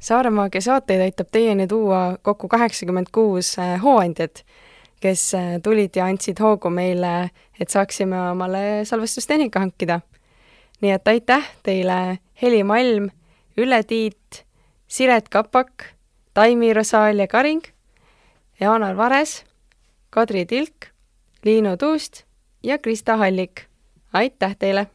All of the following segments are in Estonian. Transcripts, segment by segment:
Saaremaagia saateid aitab teieni tuua kokku kaheksakümmend kuus äh, hooandjat, kes äh, tulid ja andsid hoogu meile, et saaksime omale salvestustehnika hankida. nii et aitäh teile, Heli Malm, Ülle Tiit, Siret Kapak, Taimi Rosaalia Karing, Jaanar Vares, Kadri Tilk, Liinu Tuust ja Krista Hallik. aitäh teile!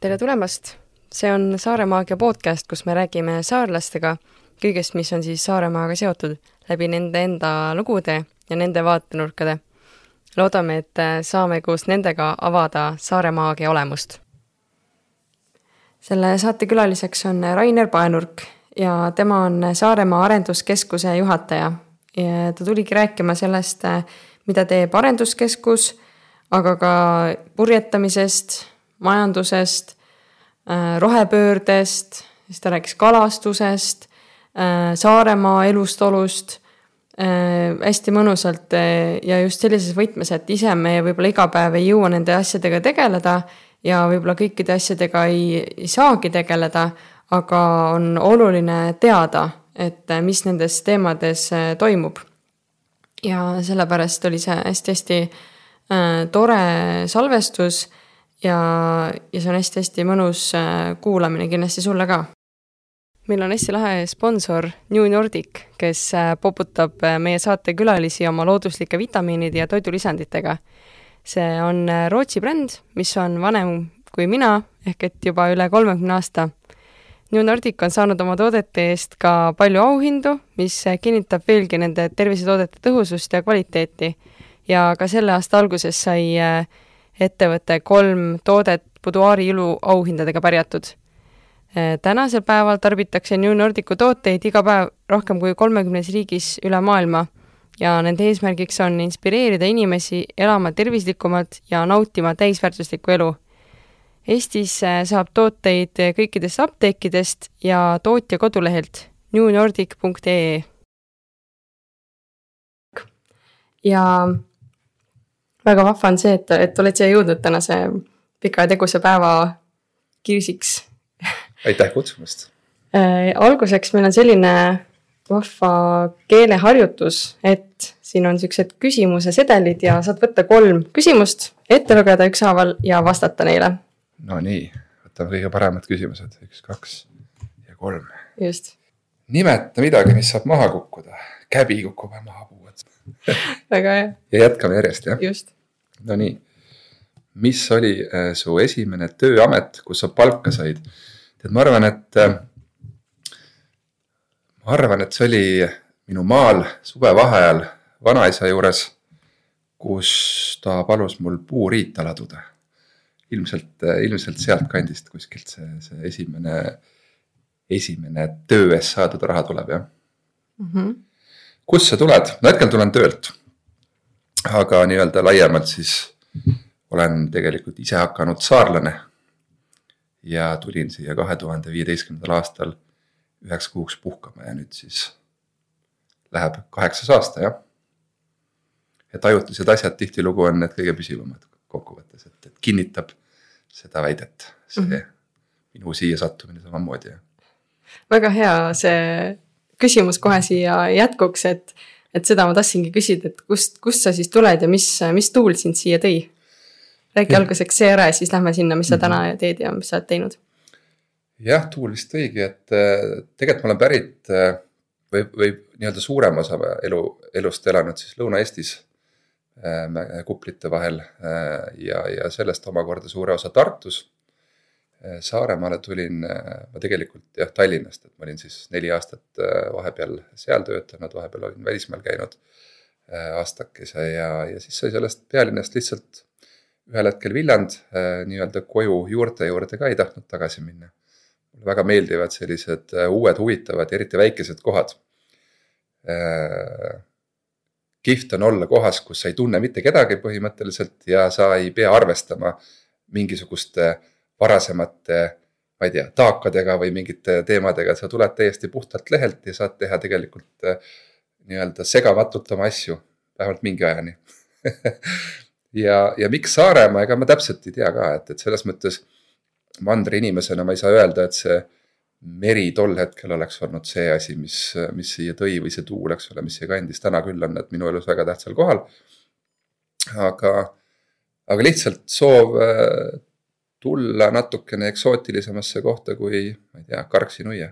Tere tulemast! see on Saare Maagia podcast, kus me räägime saarlastega kõigest, mis on siis Saaremaaga seotud, läbi nende enda lugude ja nende vaatenurkade. loodame, et saame koos nendega avada Saare Maagia olemust. selle saate külaliseks on Rainer Paenurk ja tema on Saaremaa Arenduskeskuse juhataja. ja ta tuligi rääkima sellest, mida teeb arenduskeskus, aga ka purjetamisest majandusest, äh, rohepöördest, siis ta rääkis kalastusest, äh, Saaremaa elust-olust äh, hästi mõnusalt ja just sellises võtmes, et ise me võib-olla iga päev ei jõua nende asjadega tegeleda ja võib-olla kõikide asjadega ei, ei saagi tegeleda, aga on oluline teada, et mis nendes teemades toimub. ja sellepärast oli see hästi-hästi tore salvestus ja, ja see on hästi-hästi mõnus äh, kuulamine kindlasti sulle ka. meil on hästi lahe sponsor New Nordic, kes äh, poputab äh, meie saate külalisi oma looduslike vitamiinide ja toidulisanditega. see on Rootsi bränd, mis on vanem kui mina, ehk et juba üle kolmekümne aasta. New Nordic on saanud oma toodete eest ka palju auhindu, mis kinnitab veelgi nende tervisetoodete tõhusust ja kvaliteeti. ja ka selle aasta alguses sai ettevõte kolm toodet Buduaari ilu auhindadega pärjatud. Äh, tänasel päeval tarbitakse New Nordicu tooteid iga päev rohkem kui kolmekümnes riigis üle maailma ja nende eesmärgiks on inspireerida inimesi elama tervislikumalt ja nautima täisväärtuslikku elu. Eestis äh, saab tooteid kõikidest apteekidest ja tootja kodulehelt newnordic.ee. ja väga vahva on see, et, et oled siia jõudnud tänase pika ja tegusa päeva kirsiks aitäh kutsumast äh,. alguseks meil on selline vahva keeleharjutus, et siin on siuksed küsimuse sedelid ja saad võtta kolm küsimust, ette lugeda ükshaaval ja vastata neile. Nonii, võtame kõige paremad küsimused, üks, kaks ja kolm. just. nimeta midagi, mis saab maha kukkuda, käbi kukub maha väga hea. ja jätkame järjest, jah? just. Nonii, mis oli äh, su esimene tööamet, kus sa palka said? tead, ma arvan, et äh,, ma arvan, et see oli minu maal suvevaheajal vanaisa juures, kus ta palus mul puuriita laduda. ilmselt, äh, ilmselt sealtkandist kuskilt see, see esimene, esimene töö eest saadud raha tuleb, jah mm. -hmm kust sa tuled? no hetkel tulen töölt. aga nii-öelda laiemalt siis olen tegelikult ise hakanud saarlane. ja tulin siia kahe tuhande viieteistkümnendal aastal üheks kuuks puhkama ja nüüd siis läheb kaheksas aasta, jah. et ajutised asjad tihtilugu on need kõige püsivamad kokkuvõttes, et, et kinnitab seda väidet, see mm -hmm. minu siia sattumine samamoodi. väga hea see küsimus kohe siia jätkuks, et, et seda ma tahtsingi küsida, et kust, kust sa siis tuled ja mis, mis tuul sind siia tõi? räägi alguseks see ära ja siis lähme sinna, mis sa -hmm. täna teed ja mis sa oled teinud. jah, tuul vist tõigi, et äh, tegelikult ma olen pärit äh, või, või nii-öelda suurem osa elu, elust elanud siis Lõuna-Eestis. Äh, kuplite vahel ja, ja sellest omakorda suure osa Tartus Saaremaale tulin äh, ma tegelikult jah Tallinnast, et ma olin siis neli aastat äh, vahepeal seal töötanud, vahepeal olin välismaal käinud aastakese ja, ja siis sai sellest pealinnast lihtsalt ühel hetkel villand nii-öelda koju juurte juurde ka ei tahtnud tagasi minna. mulle väga meeldivad sellised uued, huvitavad ja eriti väikesed kohad. kihvt on olla kohas, kus sa ei tunne mitte kedagi põhimõtteliselt ja sa ei pea arvestama mingisuguste varasemate ma ei tea, taakadega või mingite teemadega, sa tuled täiesti puhtalt lehelt ja saad teha tegelikult äh, nii-öelda segamatult oma asju, vähemalt mingi ajani ja, ja miks Saaremaa, ega ma täpselt ei tea ka, et, et selles mõttes mandri inimesena ma ei saa öelda, et see meri tol hetkel oleks olnud see asi, mis, mis siia tõi või see tuul, eks ole, mis siia kandis, täna küll on need minu elus väga tähtsal kohal. aga, aga lihtsalt soov äh, tulla natukene eksootilisematsse kohta kui, ma ei tea, Karksi-Nuie.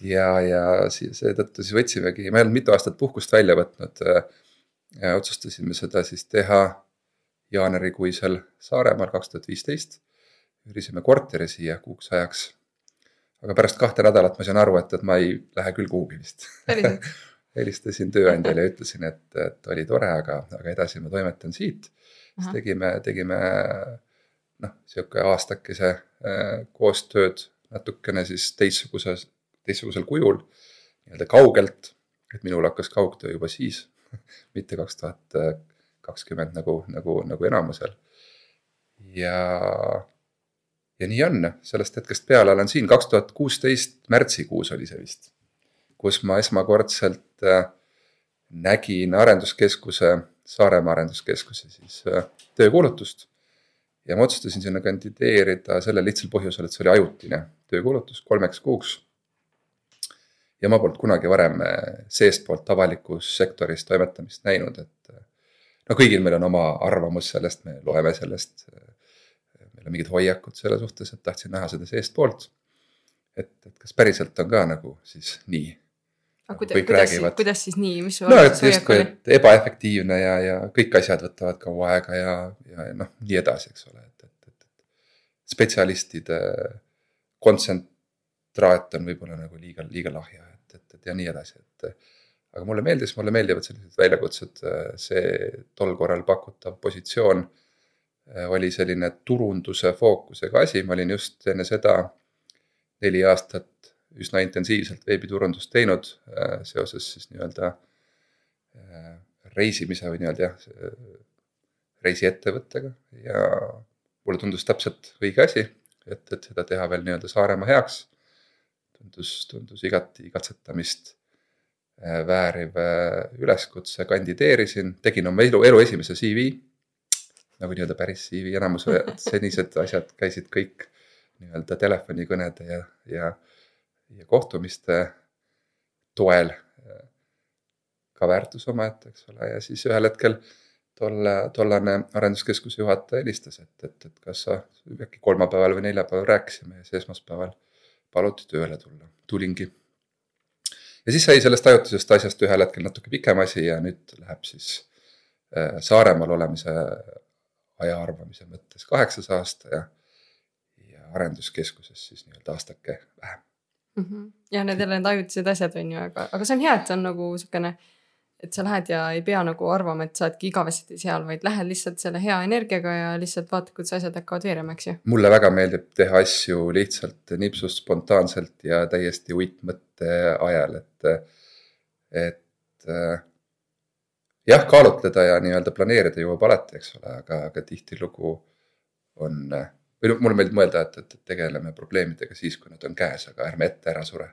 ja, ja seetõttu siis võtsimegi, ma ei olnud mitu aastat puhkust välja võtnud. Äh, otsustasime seda siis teha jaanuarikuisel Saaremaal kaks tuhat viisteist. üürisime korteri siia kuuks ajaks aga pärast kahte nädalat ma sain aru, et, et ma ei lähe küll kuhugi vist helistasin tööandjale ja ütlesin, et, et oli tore, aga, aga edasi ma toimetan siit. siis tegime, tegime noh, sihuke aastakese äh, koostööd natukene siis teistsuguses, teistsugusel kujul, nii-öelda kaugelt. et minul hakkas kaugtöö juba siis mitte kaks tuhat kakskümmend nagu, nagu, nagu enamusel. ja ja nii on, sellest hetkest peale olen siin, kaks tuhat kuusteist märtsikuus oli see vist. kus ma esmakordselt äh, nägin arenduskeskuse, Saaremaa arenduskeskuse siis äh, töökuulutust. Ja ma otsustasin sinna kandideerida sellel lihtsal põhjusel, et see oli ajutine töökuulutus kolmeks kuuks. ja ma polnud kunagi varem äh, seestpoolt avalikus sektoris toimetamist näinud, et no kõigil meil on oma arvamus sellest, me loeme sellest jälle mingid hoiakud selle suhtes, et tahtsin näha seda seestpoolt. et, et kas päriselt on ka nagu siis nii. Aga kuida, kuidas, kuidas siis nii, mis su no, et justkui, et ebaefektiivne ja, ja kõik asjad võtavad kaua aega ja, ja noh, nii edasi, eks ole, et, et, et. spetsialistide kontsentraat on võib-olla nagu liiga, liiga lahja, et, et, et ja nii edasi, et aga mulle meeldis, mulle meeldivad sellised väljakutsed, see tol korral pakutav positsioon Äh, oli selline turunduse fookusega asi, ma olin just enne seda neli aastat üsna intensiivselt veebiturundust teinud äh, seoses siis nii-öelda äh, reisimise või nii-öelda jah, reisiettevõttega ja mulle tundus täpselt õige asi, et, et seda teha veel nii-öelda Saaremaa heaks. tundus, tundus igati igatsetamist vääriv üleskutse, kandideerisin, tegin oma elu, elu esimese CV nagu nii-öelda päris CV, enamus senised asjad käisid kõik nii-öelda telefonikõnede ja, ja, ja kohtumiste toel. ka väärtus omaette, eks ole, ja siis ühel hetkel tolle, tollane arenduskeskuse juhataja helistas, et, et, et kas sa äkki kolmapäeval või neljapäeval rääkisime ja siis esmaspäeval paluti tööle tulla, tulingi. ja siis sai sellest ajutisest asjast ühel hetkel natuke pikem asi ja nüüd läheb siis äh, Saaremaal olemise aja arvamise mõttes kaheksas aasta ja, ja arenduskeskuses siis nii-öelda aastake vähem mm. -hmm. ja need jälle need ajutised asjad on ju, aga, aga see on hea, et see on nagu sihukene, et sa lähed ja ei pea nagu arvama, et sa oledki igavesti seal, vaid lähed lihtsalt selle hea energiaga ja lihtsalt vaatad, kuidas asjad hakkavad veerema, eks ju. mulle väga meeldib teha asju lihtsalt nipsust spontaanselt ja täiesti uitmõtte ajal, et, et jah, kaalutleda ja nii-öelda planeerida jõuab alati, eks ole, aga, aga tihtilugu on või noh, mulle meeldib mõelda, et, et tegeleme probleemidega siis, kui nad on käes, aga ärme ette ära sure.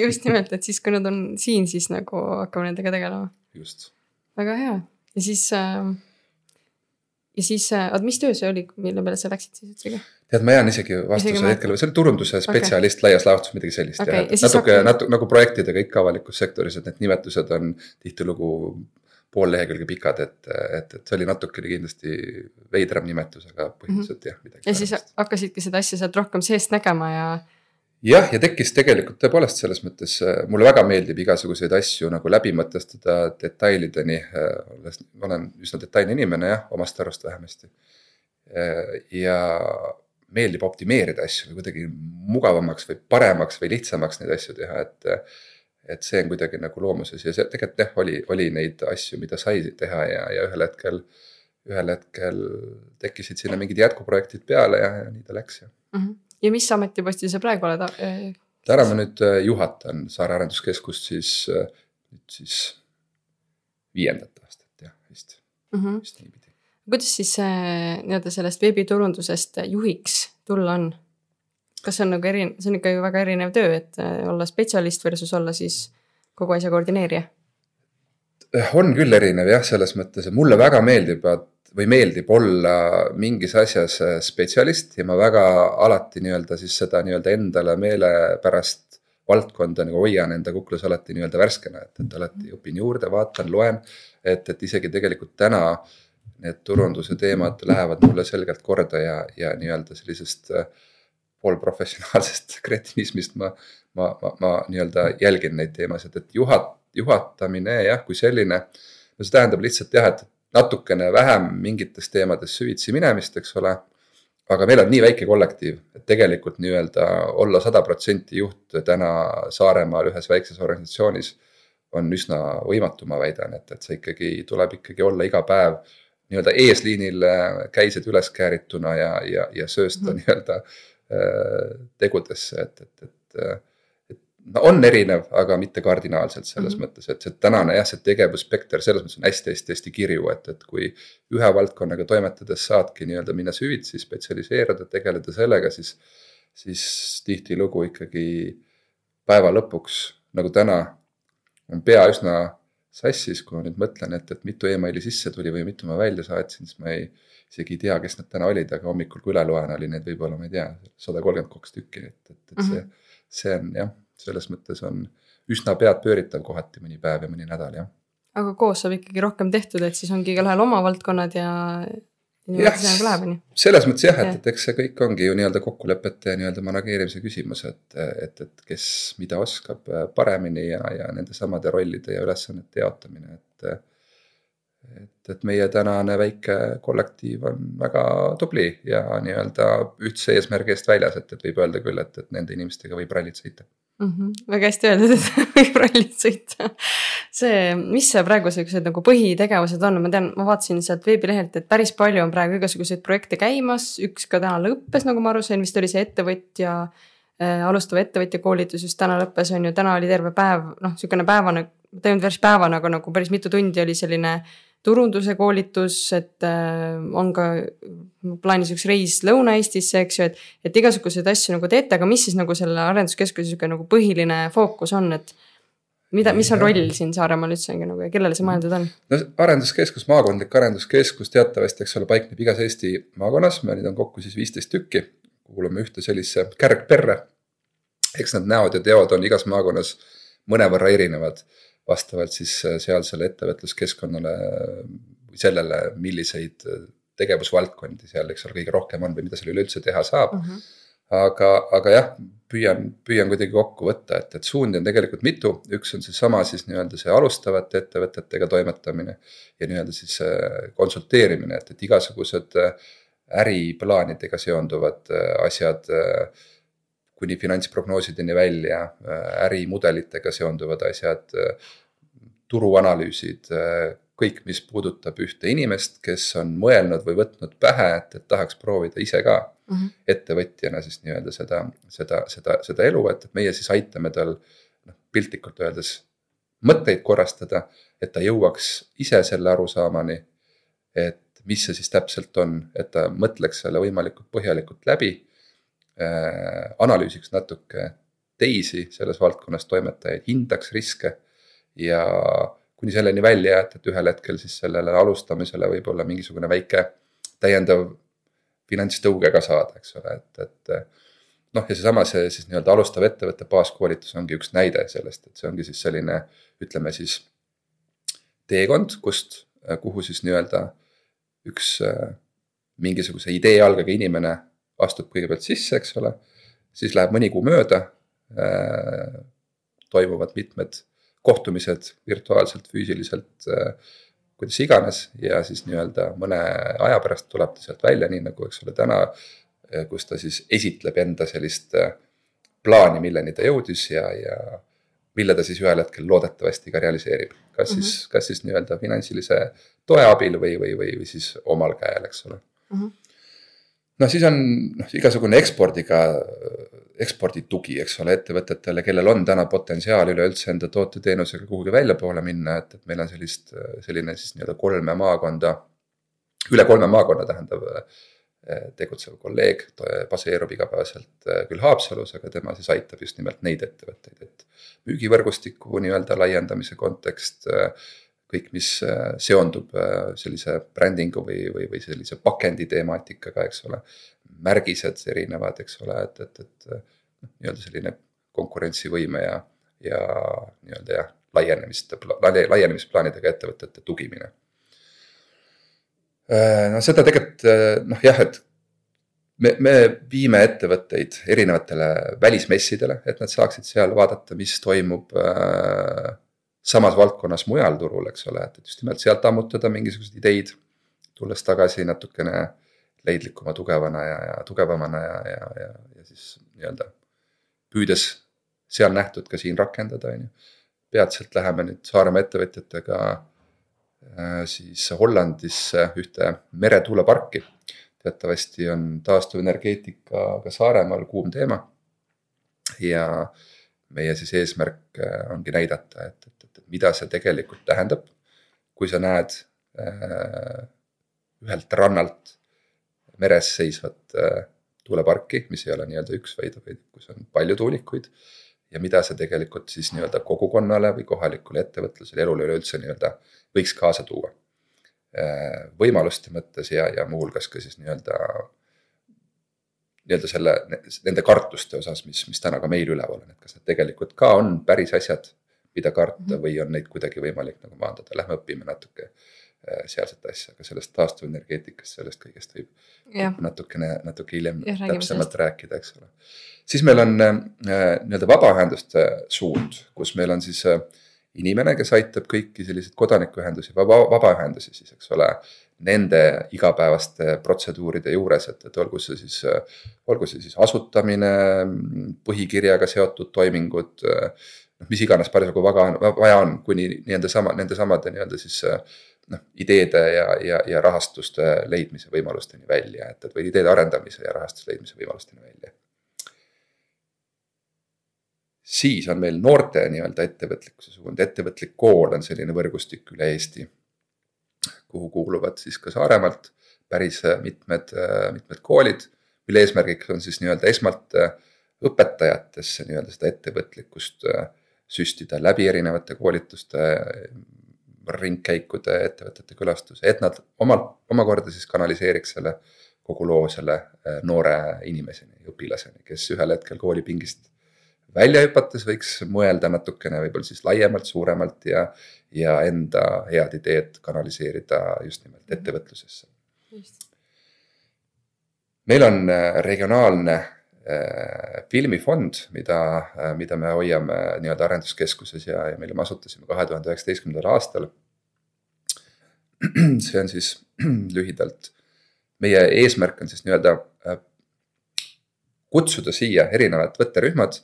just nimelt, et siis, kui nad on siin, siis nagu hakkame nendega tegelema. just. väga hea ja siis äh, ja siis äh,, oota, mis töö see oli, mille peale sa läksid siis üldsegi? tead, ma jään isegi vastuse isegi hetkel, see oli turunduse spetsialist okay. laias laastus, midagi sellist okay. ja natuke hakkab..., natuke nagu projektidega ikka avalikus sektoris, et need nimetused on tihtilugu pool lehekülge pikad, et, et, et see oli natukene kindlasti veidram nimetus, aga põhimõtteliselt mm -hmm. jah, ja siis hakkasidki seda asja sealt rohkem seest nägema ja. jah, ja tekkis tegelikult tõepoolest selles mõttes, mulle väga meeldib igasuguseid asju nagu läbi mõtestada detailideni. ma olen üsna detailne inimene jah, omast arust vähemasti. ja meeldib optimeerida asju või kuidagi mugavamaks või paremaks või lihtsamaks neid asju teha, et et see on kuidagi nagu loomuses ja see tegelikult jah, oli, oli neid asju, mida sai teha ja, ja ühel hetkel, ühel hetkel tekkisid sinna mingid jätkuprojektid peale ja, ja nii ta läks ja mm. -hmm. ja mis ametipostil sa praegu oled? Äh, täna ma nüüd äh, juhatan Saare Arenduskeskust siis, äh, nüüd siis viiendat aastat jah, vist mm, -hmm. vist niipidi. kuidas siis nii-öelda sellest veebiturundusest juhiks tulla on? Kas see on nagu eri, see on ikka ju väga erinev töö, et äh, olla spetsialist versus olla siis kogu asja koordineerija? on küll erinev jah, selles mõttes, et mulle väga meeldib, või meeldib olla mingis asjas äh, spetsialist ja ma väga alati nii-öelda siis seda nii-öelda endale meelepärast valdkonda nagu hoian enda kuklas alati nii-öelda värskena, et, et alati õpin juurde, vaatan, loen. et, et isegi tegelikult täna need turunduse teemad lähevad mulle selgelt korda ja, ja nii-öelda sellisest äh, poolprofessionaalsest kretinismist ma, ma, ma, ma nii-öelda jälgin neid teemasid, et juhat-, juhatamine jah, kui selline. no see tähendab lihtsalt jah, et natukene vähem mingites teemades süvitsi minemist, eks ole aga meil on nii väike kollektiiv, et tegelikult nii-öelda olla sada protsenti juht täna Saaremaal ühes väikses organisatsioonis on üsna võimatu, ma väidan, et, et see ikkagi tuleb ikkagi olla iga päev nii-öelda eesliinil käised üles käärituna ja, ja, ja söösta mm -hmm. nii-öelda tegudesse, et, et, et no on erinev, aga mitte kardinaalselt selles mm -hmm. mõttes, et see tänane jah, see tegevusspekter selles mõttes on hästi-hästi-hästi kirju, et, et kui ühe valdkonnaga toimetades saadki nii-öelda minna süvitsi, spetsialiseeruda, tegeleda sellega, siis, siis tihtilugu ikkagi päeva lõpuks nagu täna on pea üsna sassis, kui ma nüüd mõtlen, et, et mitu emaili sisse tuli või mitu ma välja saatsin, siis ma ei, isegi ei tea, kes need täna olid, aga hommikul, kui üle loen, oli neid võib-olla, ma ei tea, sada kolmkümmend kaks tükki, et, et, et see, mhm. see on jah selles mõttes on üsna peadpööritav kohati mõni päev ja mõni nädal, jah. aga koos saab ikkagi rohkem tehtud, et siis ongi igalühel oma valdkonnad ja. Jah, nagu selles mõttes jah, et, et eks see kõik ongi ju nii-öelda kokkulepete ja nii-öelda manageerimise küsimus, et, et, et kes mida oskab paremini ja, ja nendesamade rollide ja ülesannete jaotamine, et et, et meie tänane väike kollektiiv on väga tubli ja nii-öelda ühtse eesmärgi eest väljas, et, et võib öelda küll, et, et nende inimestega võib rallit sõita mm. -hmm. väga hästi öeldud, et võib rallit sõita. see, mis see praegu siuksed nagu põhitegevused on, ma tean, ma vaatasin sealt veebilehelt, et päris palju on praegu igasuguseid projekte käimas, üks ka täna lõppes, nagu ma aru sain, vist oli see ettevõtja äh,. alustava ettevõtja koolitus just täna lõppes, on ju, täna oli terve päev, noh, sihukene päevane, ta ei olnud päris päevane, aga nagu päris mitu tundi oli selline turunduse koolitus, et äh, on ka plaanis üks reis Lõuna-Eestisse, eks ju, et. et igasuguseid asju nagu teete, aga mis siis nagu selle arenduskeskuse sihuke nagu põhiline fookus on, et. mida, mis on roll siin Saaremaal üldse nagu ja kellele see mõeldud on? no arenduskeskus, maakondlik arenduskeskus teatavasti, eks ole, paikneb igas Eesti maakonnas, neid on kokku siis viisteist tükki. kuulume ühte sellisesse kärgperre. eks need näod ja teod on igas maakonnas mõnevõrra erinevad vastavalt siis äh, sealsele ettevõtluskeskkonnale või sellele, milliseid äh, tegevusvaldkondi seal, eks ole, kõige rohkem on või mida seal üleüldse teha saab mm. -hmm. aga, aga jah, püüan, püüan kuidagi kokku võtta, et, et suundi on tegelikult mitu, üks on seesama siis nii-öelda see alustavate ettevõtetega toimetamine. ja nii-öelda siis äh, konsulteerimine, et, et igasugused äriplaanidega seonduvad asjad kuni finantsprognoosideni välja, äh, ärimudelitega seonduvad asjad, äh, turuanalüüsid, äh, kõik, mis puudutab ühte inimest, kes on mõelnud või võtnud pähe, et, et tahaks proovida ise ka mm -hmm. ettevõtjana siis nii-öelda seda, seda, seda, seda elu, et, et meie siis aitame tal noh, piltlikult öeldes mõtteid korrastada, et ta jõuaks ise selle arusaamani, et mis see siis täpselt on, et ta mõtleks selle võimalikult põhjalikult läbi analüüsiks natuke teisi selles valdkonnas toimetajaid, hindaks riske ja kuni selleni välja, et, et ühel hetkel siis sellele alustamisele võib-olla mingisugune väike täiendav finantstõuge ka saada, eks ole, et, et. noh, ja seesama, see siis nii-öelda alustav ettevõtte baaskoolitus ongi üks näide sellest, et see ongi siis selline, ütleme siis. teekond, kust, kuhu siis nii-öelda üks mingisuguse idee algaga inimene astub kõigepealt sisse, eks ole. siis läheb mõni kuu mööda äh,. toimuvad mitmed kohtumised virtuaalselt, füüsiliselt äh,, kuidas iganes ja siis nii-öelda mõne aja pärast tuleb ta sealt välja, nii nagu, eks ole, täna äh,. kus ta siis esitleb enda sellist äh, plaani, milleni ta jõudis ja, ja mille ta siis ühel hetkel loodetavasti ka realiseerib. kas mm -hmm. siis, kas siis nii-öelda finantsilise toe abil või, või, või, või siis omal käel, eks ole mm. -hmm noh, siis on noh, igasugune ekspordiga, eksporditugi, eks ole, ettevõtetele, kellel on täna potentsiaal üleüldse enda toote-teenusega kuhugi väljapoole minna, et, et meil on sellist, selline siis nii-öelda kolme maakonda. üle kolme maakonna tähendab tegutsev kolleeg baseerub igapäevaselt küll Haapsalus, aga tema siis aitab just nimelt neid ettevõtteid, et müügivõrgustiku nii-öelda laiendamise kontekst kõik, mis seondub sellise brändingu või, või, või sellise pakendi temaatikaga, eks ole. märgised erinevad, eks ole, et, et, et noh, nii-öelda selline konkurentsivõime ja, ja nii-öelda jah, laienemist, laienemisplaanidega ettevõtete tugimine. Äh, no seda tegelikult äh, noh jah, et me, me viime ettevõtteid erinevatele välismessidele, et nad saaksid seal vaadata, mis toimub äh, samas valdkonnas mujal turul, eks ole, et just nimelt sealt ammutada mingisuguseid ideid. tulles tagasi natukene leidlikuma, tugevana ja, ja tugevamana ja, ja, ja, ja siis nii-öelda püüdes seal nähtud ka siin rakendada, on ju. peatselt läheme nüüd Saaremaa ettevõtjatega äh, siis Hollandisse ühte meretuuleparki. teatavasti on taastuvenergeetika ka Saaremaal kuum teema. ja meie siis eesmärk äh, ongi näidata, et, et, mida see tegelikult tähendab. kui sa näed äh, ühelt rannalt meres seisvat äh, tuuleparki, mis ei ole nii-öelda üks, vaid, vaid kus on palju tuulikuid ja mida see tegelikult siis nii-öelda kogukonnale või kohalikule ettevõtlusele, elule üleüldse nii-öelda võiks kaasa tuua. Äh, võimaluste mõttes ja, ja muuhulgas ka siis nii-öelda, nii-öelda selle, nende kartuste osas, mis, mis täna ka meil üleval on, et kas need tegelikult ka on päris asjad, mida karta mhm. või on neid kuidagi võimalik nagu maandada, lähme õpime natuke äh, sealset asja, aga sellest taastuvenergeetikast, sellest kõigest võib ja. natukene, natuke hiljem ja, täpsemalt rääkida, eks ole siis meil on äh, nii-öelda vabaühenduste suund, kus meil on siis äh, inimene, kes aitab kõiki selliseid kodanikuühendusi, vaba, vabaühendusi siis, eks ole. Nende igapäevaste protseduuride juures, et, et olgu see siis, olgu see siis asutamine, põhikirjaga seotud toimingud. Noh, mis iganes parasjagu vaja, vaja on, kuni nende sama, nende samade nii-öelda siis noh, ideede ja, ja, ja rahastuste leidmise võimalusteni välja, et, et või ideede arendamise ja rahastuse leidmise võimalusteni välja siis on meil noorte nii-öelda ettevõtlikkuse suund, ettevõtlik kool on selline võrgustik üle Eesti. kuhu kuuluvad siis ka Saaremaalt päris äh, mitmed, äh, mitmed koolid, mille eesmärgiks on siis nii-öelda esmalt äh, õpetajatesse nii-öelda seda ettevõtlikkust süstida läbi erinevate koolituste, ringkäikude, ettevõtete külastuse, et nad omalt, omakorda siis kanaliseeriks selle kogu loo selle noore inimeseni, õpilaseni, kes ühel hetkel koolipingist välja hüpates võiks mõelda natukene võib-olla siis laiemalt, suuremalt ja, ja enda head ideed kanaliseerida just nimelt mhm. ettevõtlusesse. meil on äh, regionaalne filmifond, mida äh,, mida me hoiame nii-öelda arenduskeskuses ja, ja mille me asutasime kahe tuhande üheksateistkümnendal aastal. see on siis lühidalt, meie eesmärk on siis nii-öelda äh, kutsuda siia erinevad võtterühmad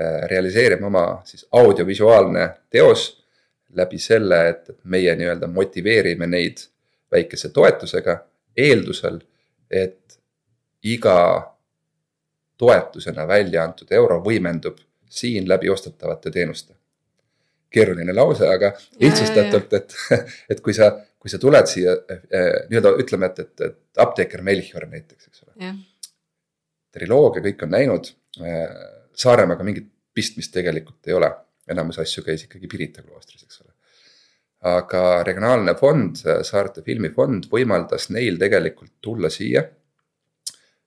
Äh, realiseerima oma siis audiovisuaalne teos läbi selle, et, et meie nii-öelda motiveerime neid väikese toetusega eeldusel, et iga toetusena välja antud euro võimendub siin läbi ostetavate teenuste. keeruline lause, aga lihtsustatult, et, et kui sa, kui sa tuled siia eh, nii-öelda ütleme, et, et, et apteeker Melchior näiteks, eks ole. triloogia kõik on näinud eh, Saaremaaga mingit pistmist tegelikult ei ole, enamus asju käis ikkagi Pirita kloostris, eks ole. aga regionaalne fond, Saarte filmifond võimaldas neil tegelikult tulla siia eh,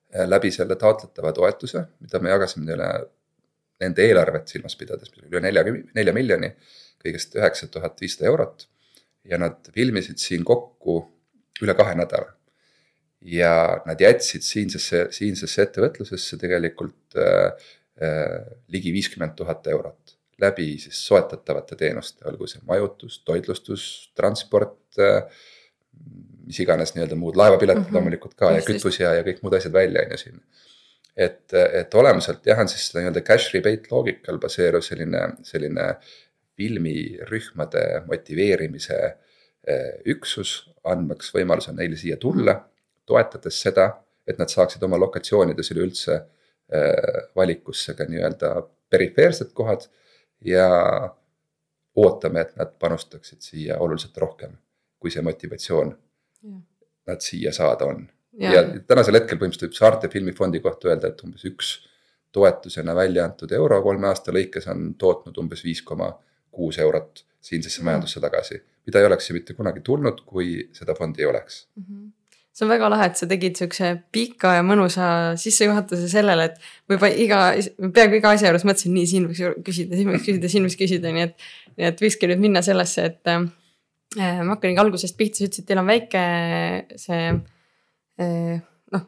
läbi selle taotletava toetuse, mida me jagasime neile nende eelarvet silmas pidades, mis oli üle nelja, nelja miljoni, kõigest üheksa tuhat viissada eurot. ja nad filmisid siin kokku üle kahe nädala. ja nad jätsid siinsesse, siinsesse ettevõtlusesse tegelikult äh, Äh, ligi viiskümmend tuhat eurot läbi siis soetatavate teenuste, olgu see majutus, toitlustus, transport, äh, mis iganes nii-öelda muud laevapiletid mm -hmm. loomulikult ka ja kütus ja, ja kõik muud asjad välja on ju siin. et, et olemuselt jah, on siis seda nii-öelda cash rebate loogikal baseeruv selline, selline filmirühmade motiveerimise äh, üksus, andmaks võimaluse neile siia tulla, toetades seda, et nad saaksid oma lokatsioonides üleüldse Äh, valikusse ka nii-öelda perifeersed kohad ja ootame, et nad panustaksid siia oluliselt rohkem, kui see motivatsioon. Nad siia saada on ja, ja tänasel hetkel põhimõtteliselt võib Saarte Filmifondi kohta öelda, et umbes üks toetusena välja antud euro kolme aasta lõikes on tootnud umbes viis koma kuus eurot siinsesse majandusse tagasi. mida ei oleks ju mitte kunagi tulnud, kui seda fondi ei oleks mm. -hmm see on väga lahe, et sa tegid siukse pika ja mõnusa sissejuhatuse sellele, et võib iga, peaaegu iga asja juures mõtlesin, nii siin võiks küsida, siin võiks küsida, siin võiks küsida, nii et. nii et võikski nüüd minna sellesse, et äh, ma hakkangi algusest pihta, sa ütlesid, teil on väike see äh, noh,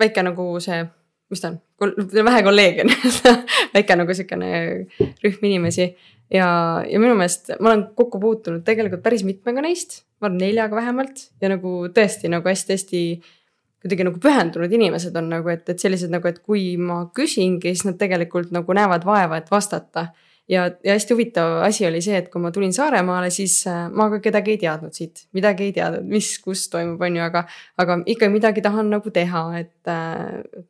väike nagu see mis ta on, vähe kolleege väike nagu sihukene rühm inimesi. ja, ja minu meelest ma olen kokku puutunud tegelikult päris mitmega neist, ma arvan neljaga vähemalt ja nagu tõesti nagu hästi-hästi kuidagi nagu pühendunud inimesed on nagu, et, et sellised nagu, et kui ma küsingi, siis nad tegelikult nagu näevad vaeva, et vastata ja, ja hästi huvitav asi oli see, et kui ma tulin Saaremaale, siis äh, ma ka kedagi ei teadnud siit, midagi ei teadnud, mis, kus toimub, on ju, aga. aga ikka midagi tahan nagu teha, äh, et